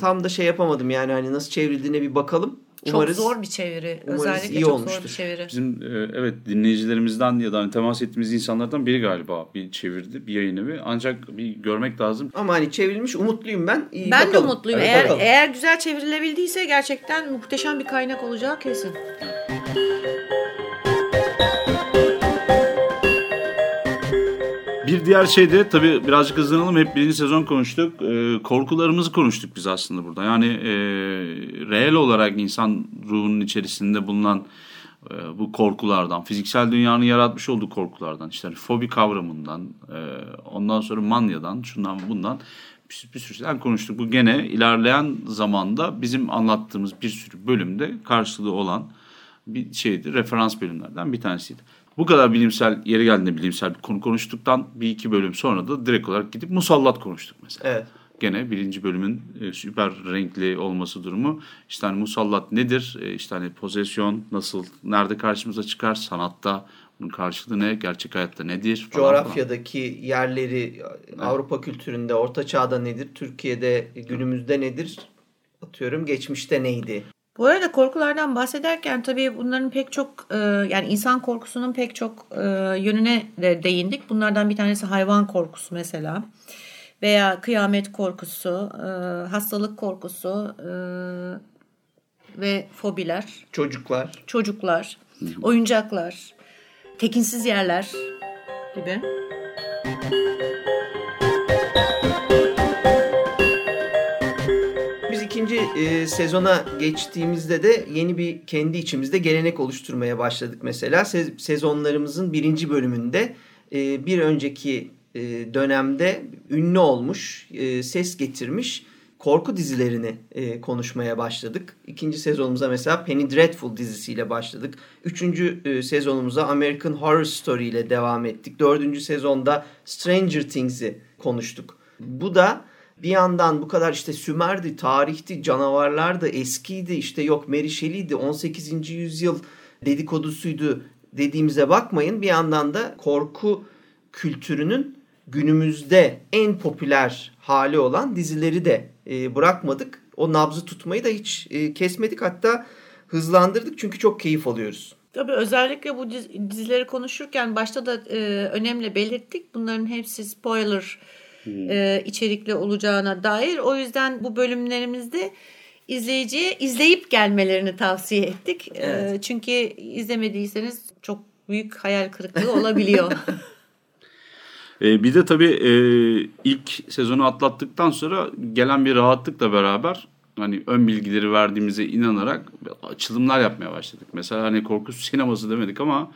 tam da şey yapamadım. Yani hani nasıl çevrildiğine bir bakalım. Çok Umarız, zor bir çeviri. Özellikle iyi çok olmuştur. zor bir çeviri. Bizim e, evet dinleyicilerimizden ya da hani temas ettiğimiz insanlardan biri galiba bir çevirdi bir yayın evi. Ancak bir görmek lazım. Ama hani çevrilmiş umutluyum ben. İyi Ben bakalım. de umutluyum. Evet, eğer bakalım. eğer güzel çevrilebildiyse gerçekten muhteşem bir kaynak olacağı kesin. Bir diğer şey de tabii birazcık hızlanalım. Hep birinci sezon konuştuk. Ee, korkularımızı konuştuk biz aslında burada. Yani e, reel olarak insan ruhunun içerisinde bulunan e, bu korkulardan, fiziksel dünyanın yaratmış olduğu korkulardan, işte hani fobi kavramından, e, ondan sonra manyadan, şundan bundan bir, bir sürü şeyden konuştuk. Bu gene ilerleyen zamanda bizim anlattığımız bir sürü bölümde karşılığı olan bir şeydi. Referans bölümlerden bir tanesiydi. Bu kadar bilimsel, yeri geldiğinde bilimsel bir konu konuştuktan bir iki bölüm sonra da direkt olarak gidip musallat konuştuk mesela. Evet. Gene birinci bölümün e, süper renkli olması durumu. İşte hani musallat nedir? E, işte hani pozisyon nasıl, nerede karşımıza çıkar? Sanatta bunun karşılığı ne? Gerçek hayatta nedir? Falan falan. coğrafyadaki yerleri Avrupa kültüründe orta çağda nedir? Türkiye'de günümüzde nedir? Atıyorum geçmişte neydi? Bu arada korkulardan bahsederken tabii bunların pek çok e, yani insan korkusunun pek çok e, yönüne de değindik. Bunlardan bir tanesi hayvan korkusu mesela veya kıyamet korkusu, e, hastalık korkusu ve fobiler, Çocuklar. çocuklar, oyuncaklar, tekinsiz yerler gibi. Biz ikinci e, sezona geçtiğimizde de yeni bir kendi içimizde gelenek oluşturmaya başladık mesela. Se- sezonlarımızın birinci bölümünde e, bir önceki e, dönemde ünlü olmuş, e, ses getirmiş korku dizilerini e, konuşmaya başladık. İkinci sezonumuza mesela Penny Dreadful dizisiyle başladık. Üçüncü e, sezonumuza American Horror Story ile devam ettik. Dördüncü sezonda Stranger Things'i konuştuk. Bu da bir yandan bu kadar işte Sümer'di, tarihti, canavarlar da eskiydi. işte yok Mary Shelley'di, 18. yüzyıl dedikodusuydu dediğimize bakmayın. Bir yandan da korku kültürünün günümüzde en popüler hali olan dizileri de e, bırakmadık. O nabzı tutmayı da hiç e, kesmedik. Hatta hızlandırdık çünkü çok keyif alıyoruz. Tabii özellikle bu diz- dizileri konuşurken başta da e, önemli belirttik. Bunların hepsi spoiler e, içerikli olacağına dair. O yüzden bu bölümlerimizde izleyiciye izleyip gelmelerini tavsiye ettik. E, Evet. çünkü izlemediyseniz çok büyük hayal kırıklığı olabiliyor. E, bir de tabii e, ilk sezonu atlattıktan sonra gelen bir rahatlıkla beraber hani ön bilgileri verdiğimize inanarak açılımlar yapmaya başladık. Mesela hani korku sineması demedik ama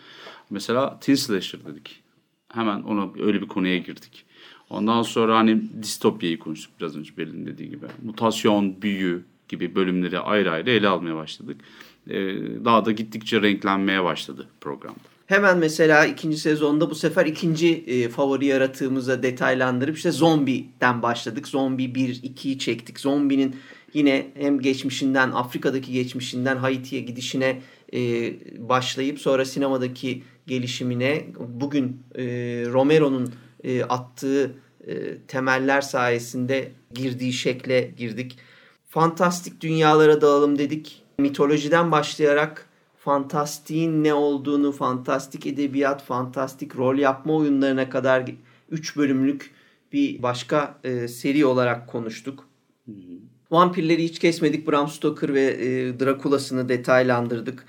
mesela teen slasher dedik. Hemen ona öyle bir konuya girdik. Ondan sonra hani distopyayı konuştuk biraz önce Belin dediği gibi. Mutasyon, büyü gibi bölümleri ayrı ayrı ele almaya başladık. E, daha da gittikçe renklenmeye başladı programda. Hemen mesela ikinci sezonda bu sefer ikinci e, favori yaratığımıza detaylandırıp işte zombiden başladık. Zombi 1, 2'yi çektik. Zombinin yine hem geçmişinden, Afrika'daki geçmişinden Haiti'ye gidişine e, başlayıp sonra sinemadaki gelişimine bugün e, Romero'nun e, attığı e, temeller sayesinde girdiği şekle girdik. Fantastik dünyalara dalalım dedik. Mitolojiden başlayarak fantastiğin ne olduğunu, fantastik edebiyat, fantastik rol yapma oyunlarına kadar 3 bölümlük bir başka e, seri olarak konuştuk. Vampirleri hiç kesmedik. Bram Stoker ve e, Drakula'sını detaylandırdık.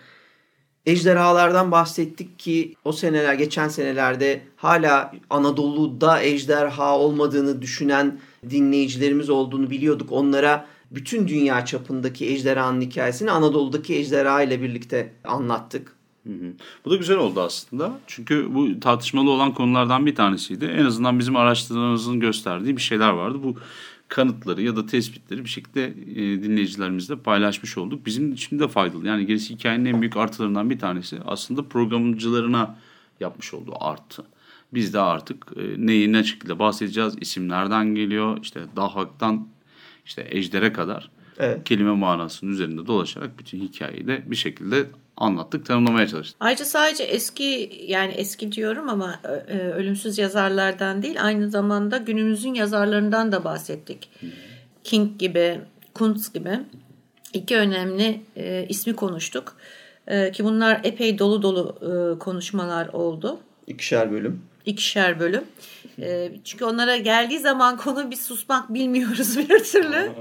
Ejderhalardan bahsettik ki o seneler geçen senelerde hala Anadolu'da ejderha olmadığını düşünen dinleyicilerimiz olduğunu biliyorduk. Onlara bütün dünya çapındaki ejderhanın hikayesini Anadolu'daki ejderha ile birlikte anlattık. Bu da güzel oldu aslında. Çünkü bu tartışmalı olan konulardan bir tanesiydi. En azından bizim araştırmamızın gösterdiği bir şeyler vardı. Bu kanıtları ya da tespitleri bir şekilde e, dinleyicilerimizle paylaşmış olduk. Bizim için de faydalı. Yani gerisi hikayenin en büyük artılarından bir tanesi aslında programcılarına yapmış olduğu artı. Biz de artık e, neyi ne şekilde bahsedeceğiz, isimlerden geliyor, işte dahaktan işte ejdere kadar Evet. kelime manasının üzerinde dolaşarak bütün hikayeyi de bir şekilde anlattık, tanımlamaya çalıştık. Ayrıca sadece eski yani eski diyorum ama e, e, ölümsüz yazarlardan değil aynı zamanda günümüzün yazarlarından da bahsettik. King gibi, Kuntz gibi iki önemli e, ismi konuştuk. E, ki bunlar epey dolu dolu e, konuşmalar oldu. İkişer bölüm. İkişer bölüm. E, çünkü onlara geldiği zaman konu bir susmak bilmiyoruz bir türlü.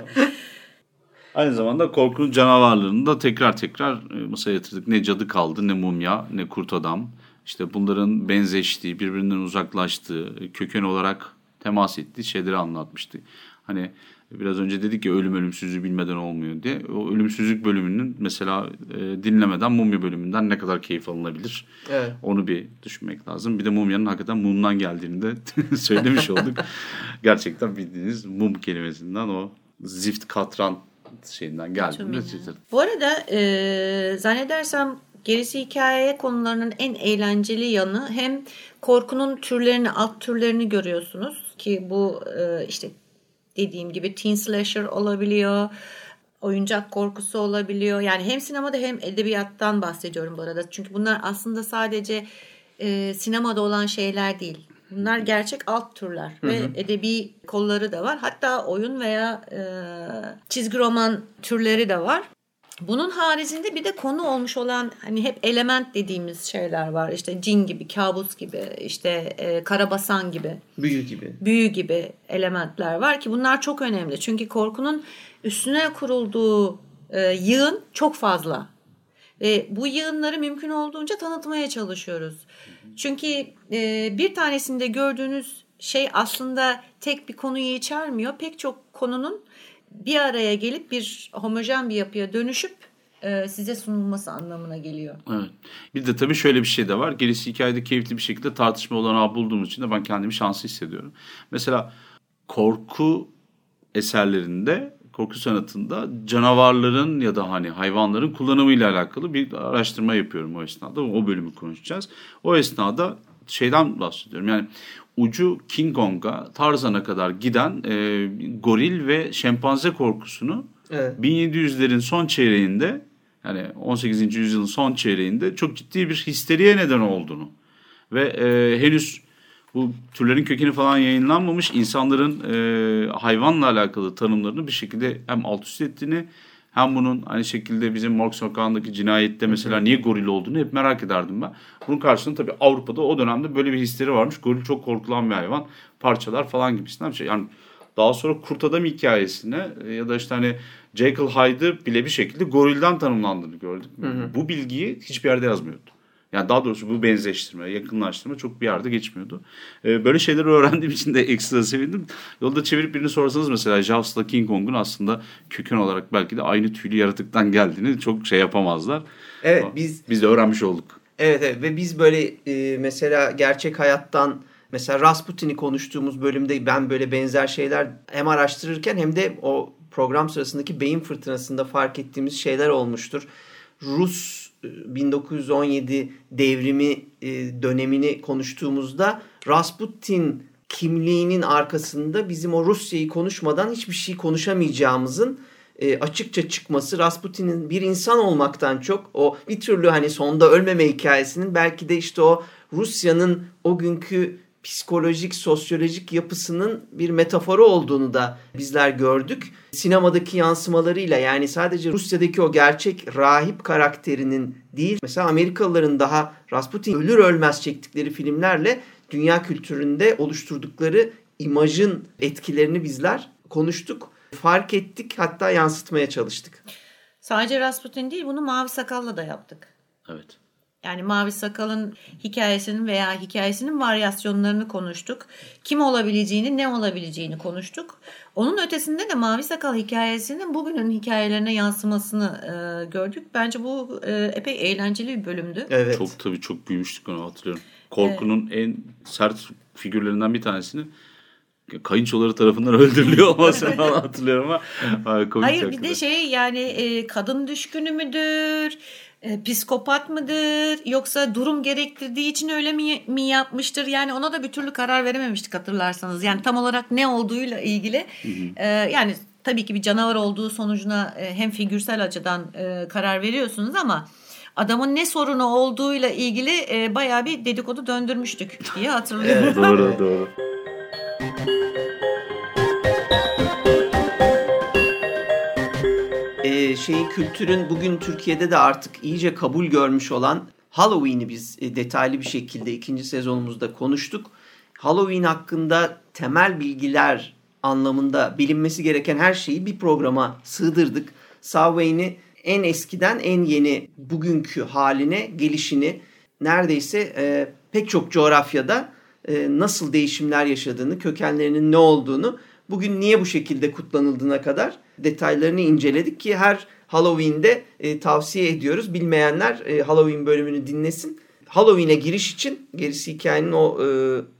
Aynı zamanda korkunç canavarlarını da tekrar tekrar e, masaya yatırdık. Ne cadı kaldı, ne mumya, ne kurt adam. İşte bunların benzeştiği, birbirinden uzaklaştığı, e, köken olarak temas ettiği şeyleri anlatmıştı. Hani biraz önce dedik ya ölüm ölümsüzlüğü bilmeden olmuyor diye. O ölümsüzlük bölümünün mesela e, dinlemeden mumya bölümünden ne kadar keyif alınabilir? Evet. Onu bir düşünmek lazım. Bir de mumyanın hakikaten mumdan geldiğini de söylemiş olduk. Gerçekten bildiğiniz mum kelimesinden o zift katran şeyinden geldiğini de Tümüyle. Bu arada e, zannedersem gerisi hikaye konularının en eğlenceli yanı hem korkunun türlerini, alt türlerini görüyorsunuz ki bu e, işte dediğim gibi teen slasher olabiliyor, oyuncak korkusu olabiliyor. Yani hem sinemada hem edebiyattan bahsediyorum bu arada. Çünkü bunlar aslında sadece e, sinemada olan şeyler değil. Bunlar gerçek alt türler ve edebi kolları da var. Hatta oyun veya e, çizgi roman türleri de var. Bunun haricinde bir de konu olmuş olan hani hep element dediğimiz şeyler var. İşte cin gibi, kabus gibi, işte e, karabasan gibi Büyü gibi. büyü gibi elementler var ki bunlar çok önemli. Çünkü korkunun üstüne kurulduğu e, yığın çok fazla. Ve bu yığınları mümkün olduğunca tanıtmaya çalışıyoruz. Çünkü e, bir tanesinde gördüğünüz şey aslında tek bir konuyu içermiyor. Pek çok konunun bir araya gelip bir homojen bir yapıya dönüşüp e, size sunulması anlamına geliyor. Evet. Bir de tabii şöyle bir şey de var. Gerisi hikayede keyifli bir şekilde tartışma olanağı bulduğumuz için de ben kendimi şanslı hissediyorum. Mesela korku eserlerinde, korku sanatında canavarların ya da hani hayvanların kullanımıyla alakalı bir araştırma yapıyorum o esnada. O bölümü konuşacağız. O esnada şeyden bahsediyorum. Yani ucu King Kong'a, Tarzan'a kadar giden e, goril ve şempanze korkusunu Evet. 1700'lerin son çeyreğinde yani 18. yüzyılın son çeyreğinde çok ciddi bir histeriye neden olduğunu ve e, henüz bu türlerin kökeni falan yayınlanmamış insanların e, hayvanla alakalı tanımlarını bir şekilde hem alt üst ettiğini hem bunun aynı şekilde bizim Morg Sokağı'ndaki cinayette mesela niye goril olduğunu hep merak ederdim ben. Bunun karşılığında tabii Avrupa'da o dönemde böyle bir histeri varmış. Goril çok korkulan bir hayvan. Parçalar falan gibisinden bir şey. Yani daha sonra Kurt Adam hikayesine e, ya da işte hani Jekyll Hyde'ı bile bir şekilde gorilden tanımlandığını gördük. Bu bilgiyi hiçbir yerde yazmıyordu. Yani daha doğrusu bu benzeştirme, yakınlaştırma çok bir yerde geçmiyordu. Ee, böyle şeyleri öğrendiğim için de ekstra sevindim. Yolda çevirip birini sorsanız mesela Jaws'la King Kong'un aslında köken olarak belki de aynı tüylü yaratıktan geldiğini çok şey yapamazlar. Evet Ama biz biz de öğrenmiş olduk. Evet, evet ve biz böyle e, mesela gerçek hayattan mesela Rasputin'i konuştuğumuz bölümde ben böyle benzer şeyler hem araştırırken hem de o program sırasındaki beyin fırtınasında fark ettiğimiz şeyler olmuştur. Rus e, 1917 devrimi e, dönemini konuştuğumuzda Rasputin kimliğinin arkasında bizim o Rusya'yı konuşmadan hiçbir şey konuşamayacağımızın e, açıkça çıkması Rasputin'in bir insan olmaktan çok o bir türlü hani sonda ölmeme hikayesinin belki de işte o Rusya'nın o günkü psikolojik, sosyolojik yapısının bir metaforu olduğunu da bizler gördük. Sinemadaki yansımalarıyla yani sadece Rusya'daki o gerçek rahip karakterinin değil, mesela Amerikalıların daha Rasputin ölür ölmez çektikleri filmlerle dünya kültüründe oluşturdukları imajın etkilerini bizler konuştuk, fark ettik hatta yansıtmaya çalıştık. Sadece Rasputin değil bunu Mavi Sakal'la da yaptık. Evet. Yani Mavi Sakal'ın hikayesinin veya hikayesinin varyasyonlarını konuştuk. Kim olabileceğini, ne olabileceğini konuştuk. Onun ötesinde de Mavi Sakal hikayesinin bugünün hikayelerine yansımasını e, gördük. Bence bu e, epey eğlenceli bir bölümdü. Evet. Çok tabii çok gülmüştük onu hatırlıyorum. Korkunun en sert figürlerinden bir tanesini kayınçoları tarafından öldürülüyor olmasını falan hatırlıyorum ama komik Hayır bir de şey yani e, kadın düşkünü müdür? E, psikopat mıdır? Yoksa durum gerektirdiği için öyle mi, mi yapmıştır? Yani ona da bir türlü karar verememiştik hatırlarsanız. Yani tam olarak ne olduğuyla ilgili. E, yani tabii ki bir canavar olduğu sonucuna e, hem figürsel açıdan e, karar veriyorsunuz ama adamın ne sorunu olduğuyla ilgili e, bayağı bir dedikodu döndürmüştük diye hatırlıyorum. Evet. Doğru doğru. e, şeyi kültürün bugün Türkiye'de de artık iyice kabul görmüş olan Halloween'i biz e, detaylı bir şekilde ikinci sezonumuzda konuştuk. Halloween hakkında temel bilgiler anlamında bilinmesi gereken her şeyi bir programa sığdırdık. Samhain'i en eskiden en yeni bugünkü haline gelişini neredeyse e, pek çok coğrafyada e, nasıl değişimler yaşadığını, kökenlerinin ne olduğunu, bugün niye bu şekilde kutlanıldığına kadar detaylarını inceledik ki her Halloween'de e, tavsiye ediyoruz. Bilmeyenler e, Halloween bölümünü dinlesin. Halloween'e giriş için gerisi hikayenin o e,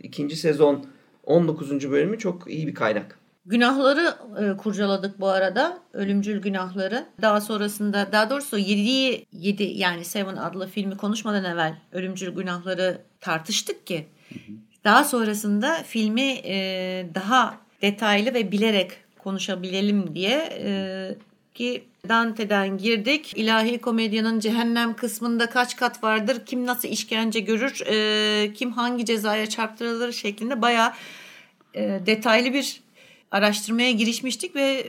ikinci sezon 19. bölümü çok iyi bir kaynak. Günahları e, kurcaladık bu arada. Ölümcül günahları. Daha sonrasında daha doğrusu 7'yi 7 yani Seven adlı filmi konuşmadan evvel ölümcül günahları tartıştık ki daha sonrasında filmi e, daha detaylı ve bilerek konuşabilelim diye e, ki Dante'den girdik. İlahi komedyanın cehennem kısmında kaç kat vardır, kim nasıl işkence görür, e, kim hangi cezaya çarptırılır şeklinde bayağı e, detaylı bir araştırmaya girişmiştik ve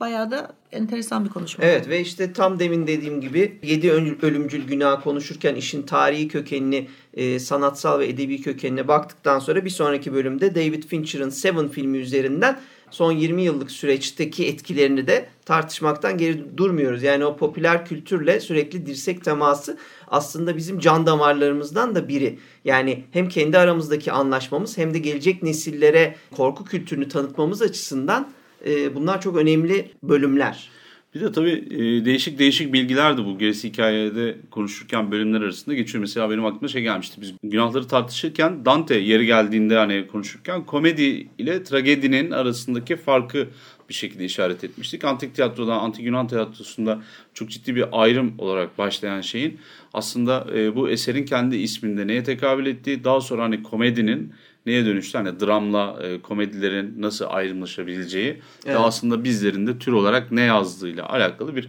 bayağı da enteresan bir konuşma. Evet ve işte tam demin dediğim gibi 7 ölümcül günah konuşurken işin tarihi kökenini, e, sanatsal ve edebi kökenine baktıktan sonra bir sonraki bölümde David Fincher'ın Seven filmi üzerinden son 20 yıllık süreçteki etkilerini de tartışmaktan geri durmuyoruz. Yani o popüler kültürle sürekli dirsek teması aslında bizim can damarlarımızdan da biri. Yani hem kendi aramızdaki anlaşmamız hem de gelecek nesillere korku kültürünü tanıtmamız açısından e, bunlar çok önemli bölümler. Bir de tabii e, değişik değişik bilgiler de bu gerisi hikayede konuşurken bölümler arasında geçiyor. Mesela benim aklıma şey gelmişti. Biz günahları tartışırken Dante yeri geldiğinde hani konuşurken komedi ile tragedinin arasındaki farkı bir şekilde işaret etmiştik. Antik tiyatroda, antik Yunan tiyatrosunda çok ciddi bir ayrım olarak başlayan şeyin aslında e, bu eserin kendi isminde neye tekabül ettiği, daha sonra hani komedinin neye dönüştü? Hani dramla e, komedilerin nasıl ayrımlaşabileceği Evet. ve aslında bizlerin de tür olarak ne yazdığıyla alakalı bir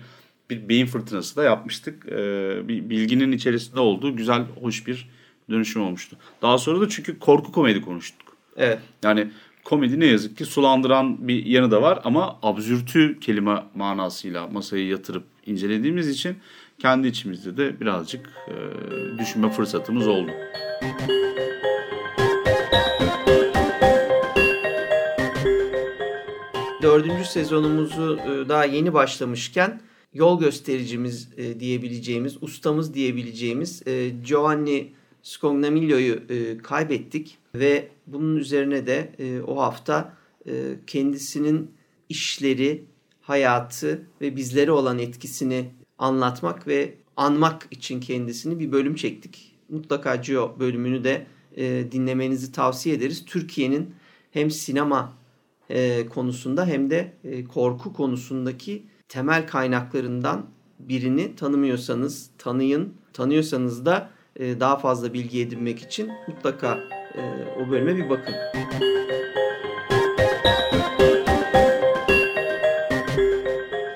bir beyin fırtınası da yapmıştık. E, bir bilginin içerisinde olduğu güzel, hoş bir dönüşüm olmuştu. Daha sonra da çünkü korku komedi konuştuk. Evet. Yani komedi ne yazık ki sulandıran bir yanı da var ama absürtü kelime manasıyla masayı yatırıp incelediğimiz için kendi içimizde de birazcık e, düşünme fırsatımız oldu. Dördüncü sezonumuzu e, daha yeni başlamışken yol göstericimiz e, diyebileceğimiz, ustamız diyebileceğimiz e, Giovanni Scognamiglio'yu kaybettik ve bunun üzerine de o hafta kendisinin işleri, hayatı ve bizlere olan etkisini anlatmak ve anmak için kendisini bir bölüm çektik. Mutlaka Gio bölümünü de dinlemenizi tavsiye ederiz. Türkiye'nin hem sinema e, konusunda hem de e, korku konusundaki temel kaynaklarından birini tanımıyorsanız tanıyın. Tanıyorsanız da e, daha fazla bilgi edinmek için mutlaka e, o bölüme bir bakın.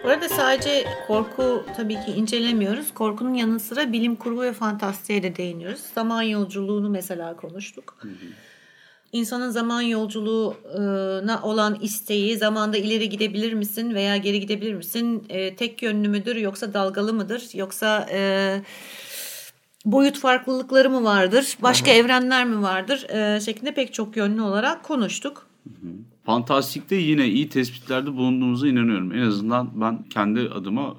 Bu arada sadece korku tabii ki incelemiyoruz. Korkunun yanı sıra bilim kurgu ve fantastiğe de değiniyoruz. Zaman yolculuğunu mesela konuştuk. İnsanın zaman yolculuğuna olan isteği, zamanda ileri gidebilir misin veya geri gidebilir misin? E, tek yönlü müdür yoksa dalgalı mıdır? Yoksa e, boyut farklılıkları mı vardır? Başka evrenler mi vardır? E, şeklinde pek çok yönlü olarak konuştuk. Fantastikte yine iyi tespitlerde bulunduğumuza inanıyorum. En azından ben kendi adıma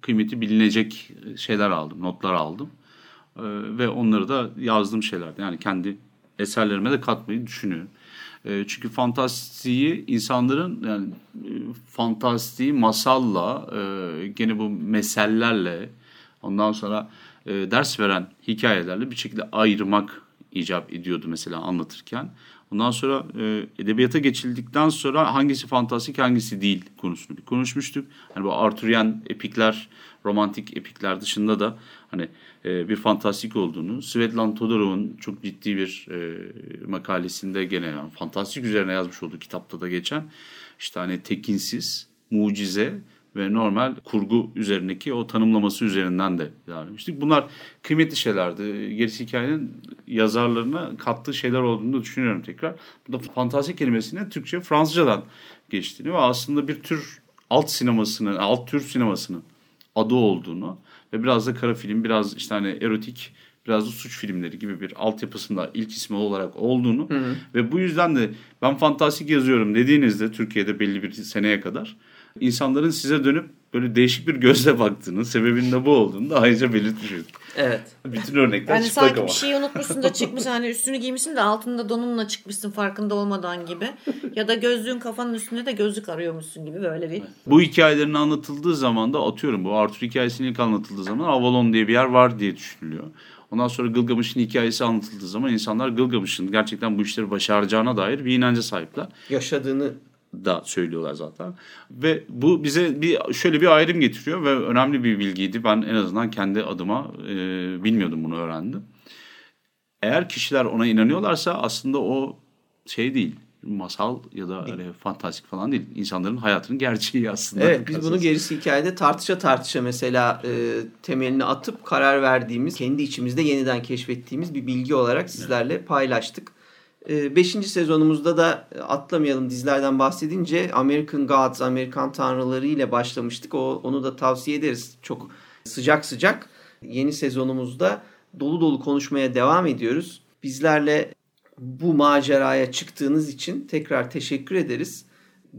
kıymeti bilinecek şeyler aldım, notlar aldım. Ee, ve onları da yazdığım şeylerdi. Yani kendi eserlerime de katmayı düşünüyorum. Ee, çünkü fantastiği insanların yani e, fantastiği masalla, e, gene bu mesellerle, ondan sonra e, ders veren hikayelerle bir şekilde ayırmak icap ediyordu mesela anlatırken. Ondan sonra e, edebiyata geçildikten sonra hangisi fantastik hangisi değil konusunu bir konuşmuştuk. Hani bu Arthurian epikler, romantik epikler dışında da hani e, bir fantastik olduğunu, Svetlana Todorov'un çok ciddi bir e, makalesinde gene yani fantastik üzerine yazmış olduğu kitapta da geçen işte hani tekinsiz, mucize ve normal kurgu üzerindeki o tanımlaması üzerinden de ilerlemiştik. Bunlar kıymetli şeylerdi. Gerisi hikayenin yazarlarına kattığı şeyler olduğunu da düşünüyorum tekrar. Burada fantastik kelimesinin Türkçe Fransızcadan geçtiğini ve aslında bir tür alt sinemasının, alt tür sinemasının adı olduğunu ve biraz da kara film, biraz işte hani erotik, biraz da suç filmleri gibi bir altyapısında ilk ismi olarak olduğunu hı hı. ve bu yüzden de ben fantastik yazıyorum dediğinizde Türkiye'de belli bir seneye kadar insanların size dönüp böyle değişik bir gözle baktığını, sebebinin de bu olduğunu da ayrıca belirtmiş Evet. Bütün örnekler yani çıplak sanki ama. bir şeyi unutmuşsun da çıkmışsın hani üstünü giymişsin de altında donunla çıkmışsın farkında olmadan gibi. Ya da gözlüğün kafanın üstünde de gözlük arıyormuşsun gibi böyle bir. Bu hikayelerin anlatıldığı zaman da atıyorum bu Arthur hikayesinin ilk anlatıldığı zaman Avalon diye bir yer var diye düşünülüyor. Ondan sonra Gılgamış'ın hikayesi anlatıldığı zaman insanlar Gılgamış'ın gerçekten bu işleri başaracağına dair bir inanca sahipler. Yaşadığını da söylüyorlar zaten. Ve bu bize bir şöyle bir ayrım getiriyor ve önemli bir bilgiydi. Ben en azından kendi adıma e, bilmiyordum bunu öğrendim. Eğer kişiler ona inanıyorlarsa aslında o şey değil masal ya da öyle fantastik falan değil. İnsanların hayatının gerçeği aslında. Evet biz bunu gerisi hikayede tartışa tartışa mesela e, temelini atıp karar verdiğimiz, kendi içimizde yeniden keşfettiğimiz bir bilgi olarak sizlerle paylaştık. Ee, beşinci sezonumuzda da e, atlamayalım dizilerden bahsedince American Gods, Amerikan Tanrıları ile başlamıştık. O, onu da tavsiye ederiz. Çok sıcak sıcak yeni sezonumuzda dolu dolu konuşmaya devam ediyoruz. Bizlerle bu maceraya çıktığınız için tekrar teşekkür ederiz.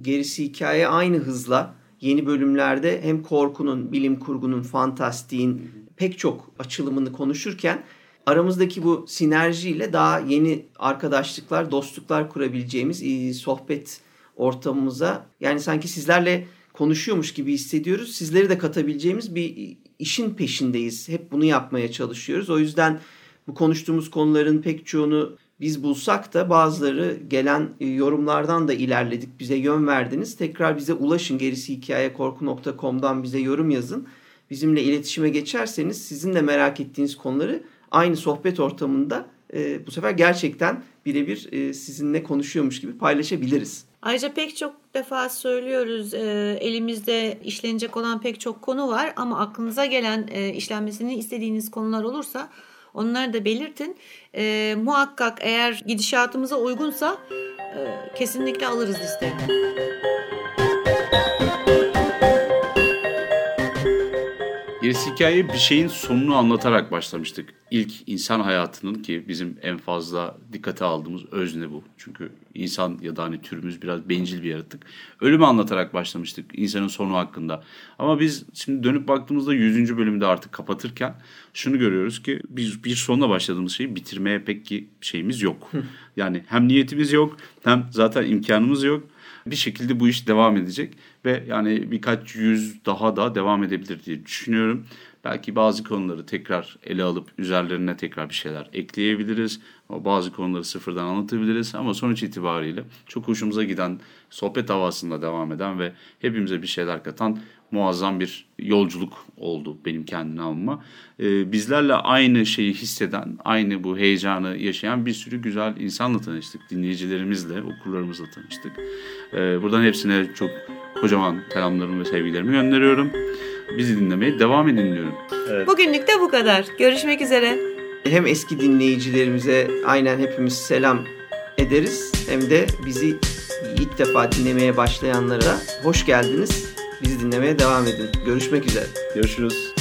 Gerisi hikaye aynı hızla yeni bölümlerde hem korkunun, bilim kurgunun, fantastiğin pek çok açılımını konuşurken aramızdaki bu sinerjiyle daha yeni arkadaşlıklar, dostluklar kurabileceğimiz e, sohbet ortamımıza yani sanki sizlerle konuşuyormuş gibi hissediyoruz. Sizleri de katabileceğimiz bir işin peşindeyiz. Hep bunu yapmaya çalışıyoruz. O yüzden bu konuştuğumuz konuların pek çoğunu biz bulsak da bazıları gelen e, yorumlardan da ilerledik. Bize yön verdiniz. Tekrar bize ulaşın. Gerisi hikaye korku.com'dan bize yorum yazın. Bizimle iletişime geçerseniz sizin de merak ettiğiniz konuları aynı sohbet ortamında e, bu sefer gerçekten birebir e, sizinle konuşuyormuş gibi paylaşabiliriz. Ayrıca pek çok defa söylüyoruz e, elimizde işlenecek olan pek çok konu var ama aklınıza gelen e, işlenmesini istediğiniz konular olursa onları da belirtin. E, muhakkak eğer gidişatımıza uygunsa e, kesinlikle alırız listeye. Gerisi hikaye bir şeyin sonunu anlatarak başlamıştık. İlk insan hayatının ki bizim en fazla dikkate aldığımız özne bu. Çünkü insan ya da hani türümüz biraz bencil bir yaratık. Ölümü anlatarak başlamıştık insanın sonu hakkında. Ama biz şimdi dönüp baktığımızda 100. bölümde artık kapatırken şunu görüyoruz ki biz bir sonla başladığımız şeyi bitirmeye pek ki şeyimiz yok. yani hem niyetimiz yok hem zaten imkanımız yok bir şekilde bu iş devam edecek ve yani birkaç yüz daha da devam edebilir diye düşünüyorum. Belki bazı konuları tekrar ele alıp üzerlerine tekrar bir şeyler ekleyebiliriz. Ama bazı konuları sıfırdan anlatabiliriz ama sonuç itibariyle çok hoşumuza giden sohbet havasında devam eden ve hepimize bir şeyler katan muazzam bir yolculuk oldu benim kendi namıma. Ee, bizlerle aynı şeyi hisseden, aynı bu heyecanı yaşayan bir sürü güzel insanla tanıştık. Dinleyicilerimizle, okurlarımızla tanıştık. Ee, buradan hepsine çok kocaman selamlarımı ve sevgilerimi gönderiyorum. Bizi dinlemeye devam edin diyorum. Bugünlük de bu kadar. Görüşmek üzere. Hem eski dinleyicilerimize aynen hepimiz selam ederiz. Hem de bizi ilk defa dinlemeye başlayanlara hoş geldiniz. Bizi dinlemeye devam edin. Görüşmek üzere. Görüşürüz.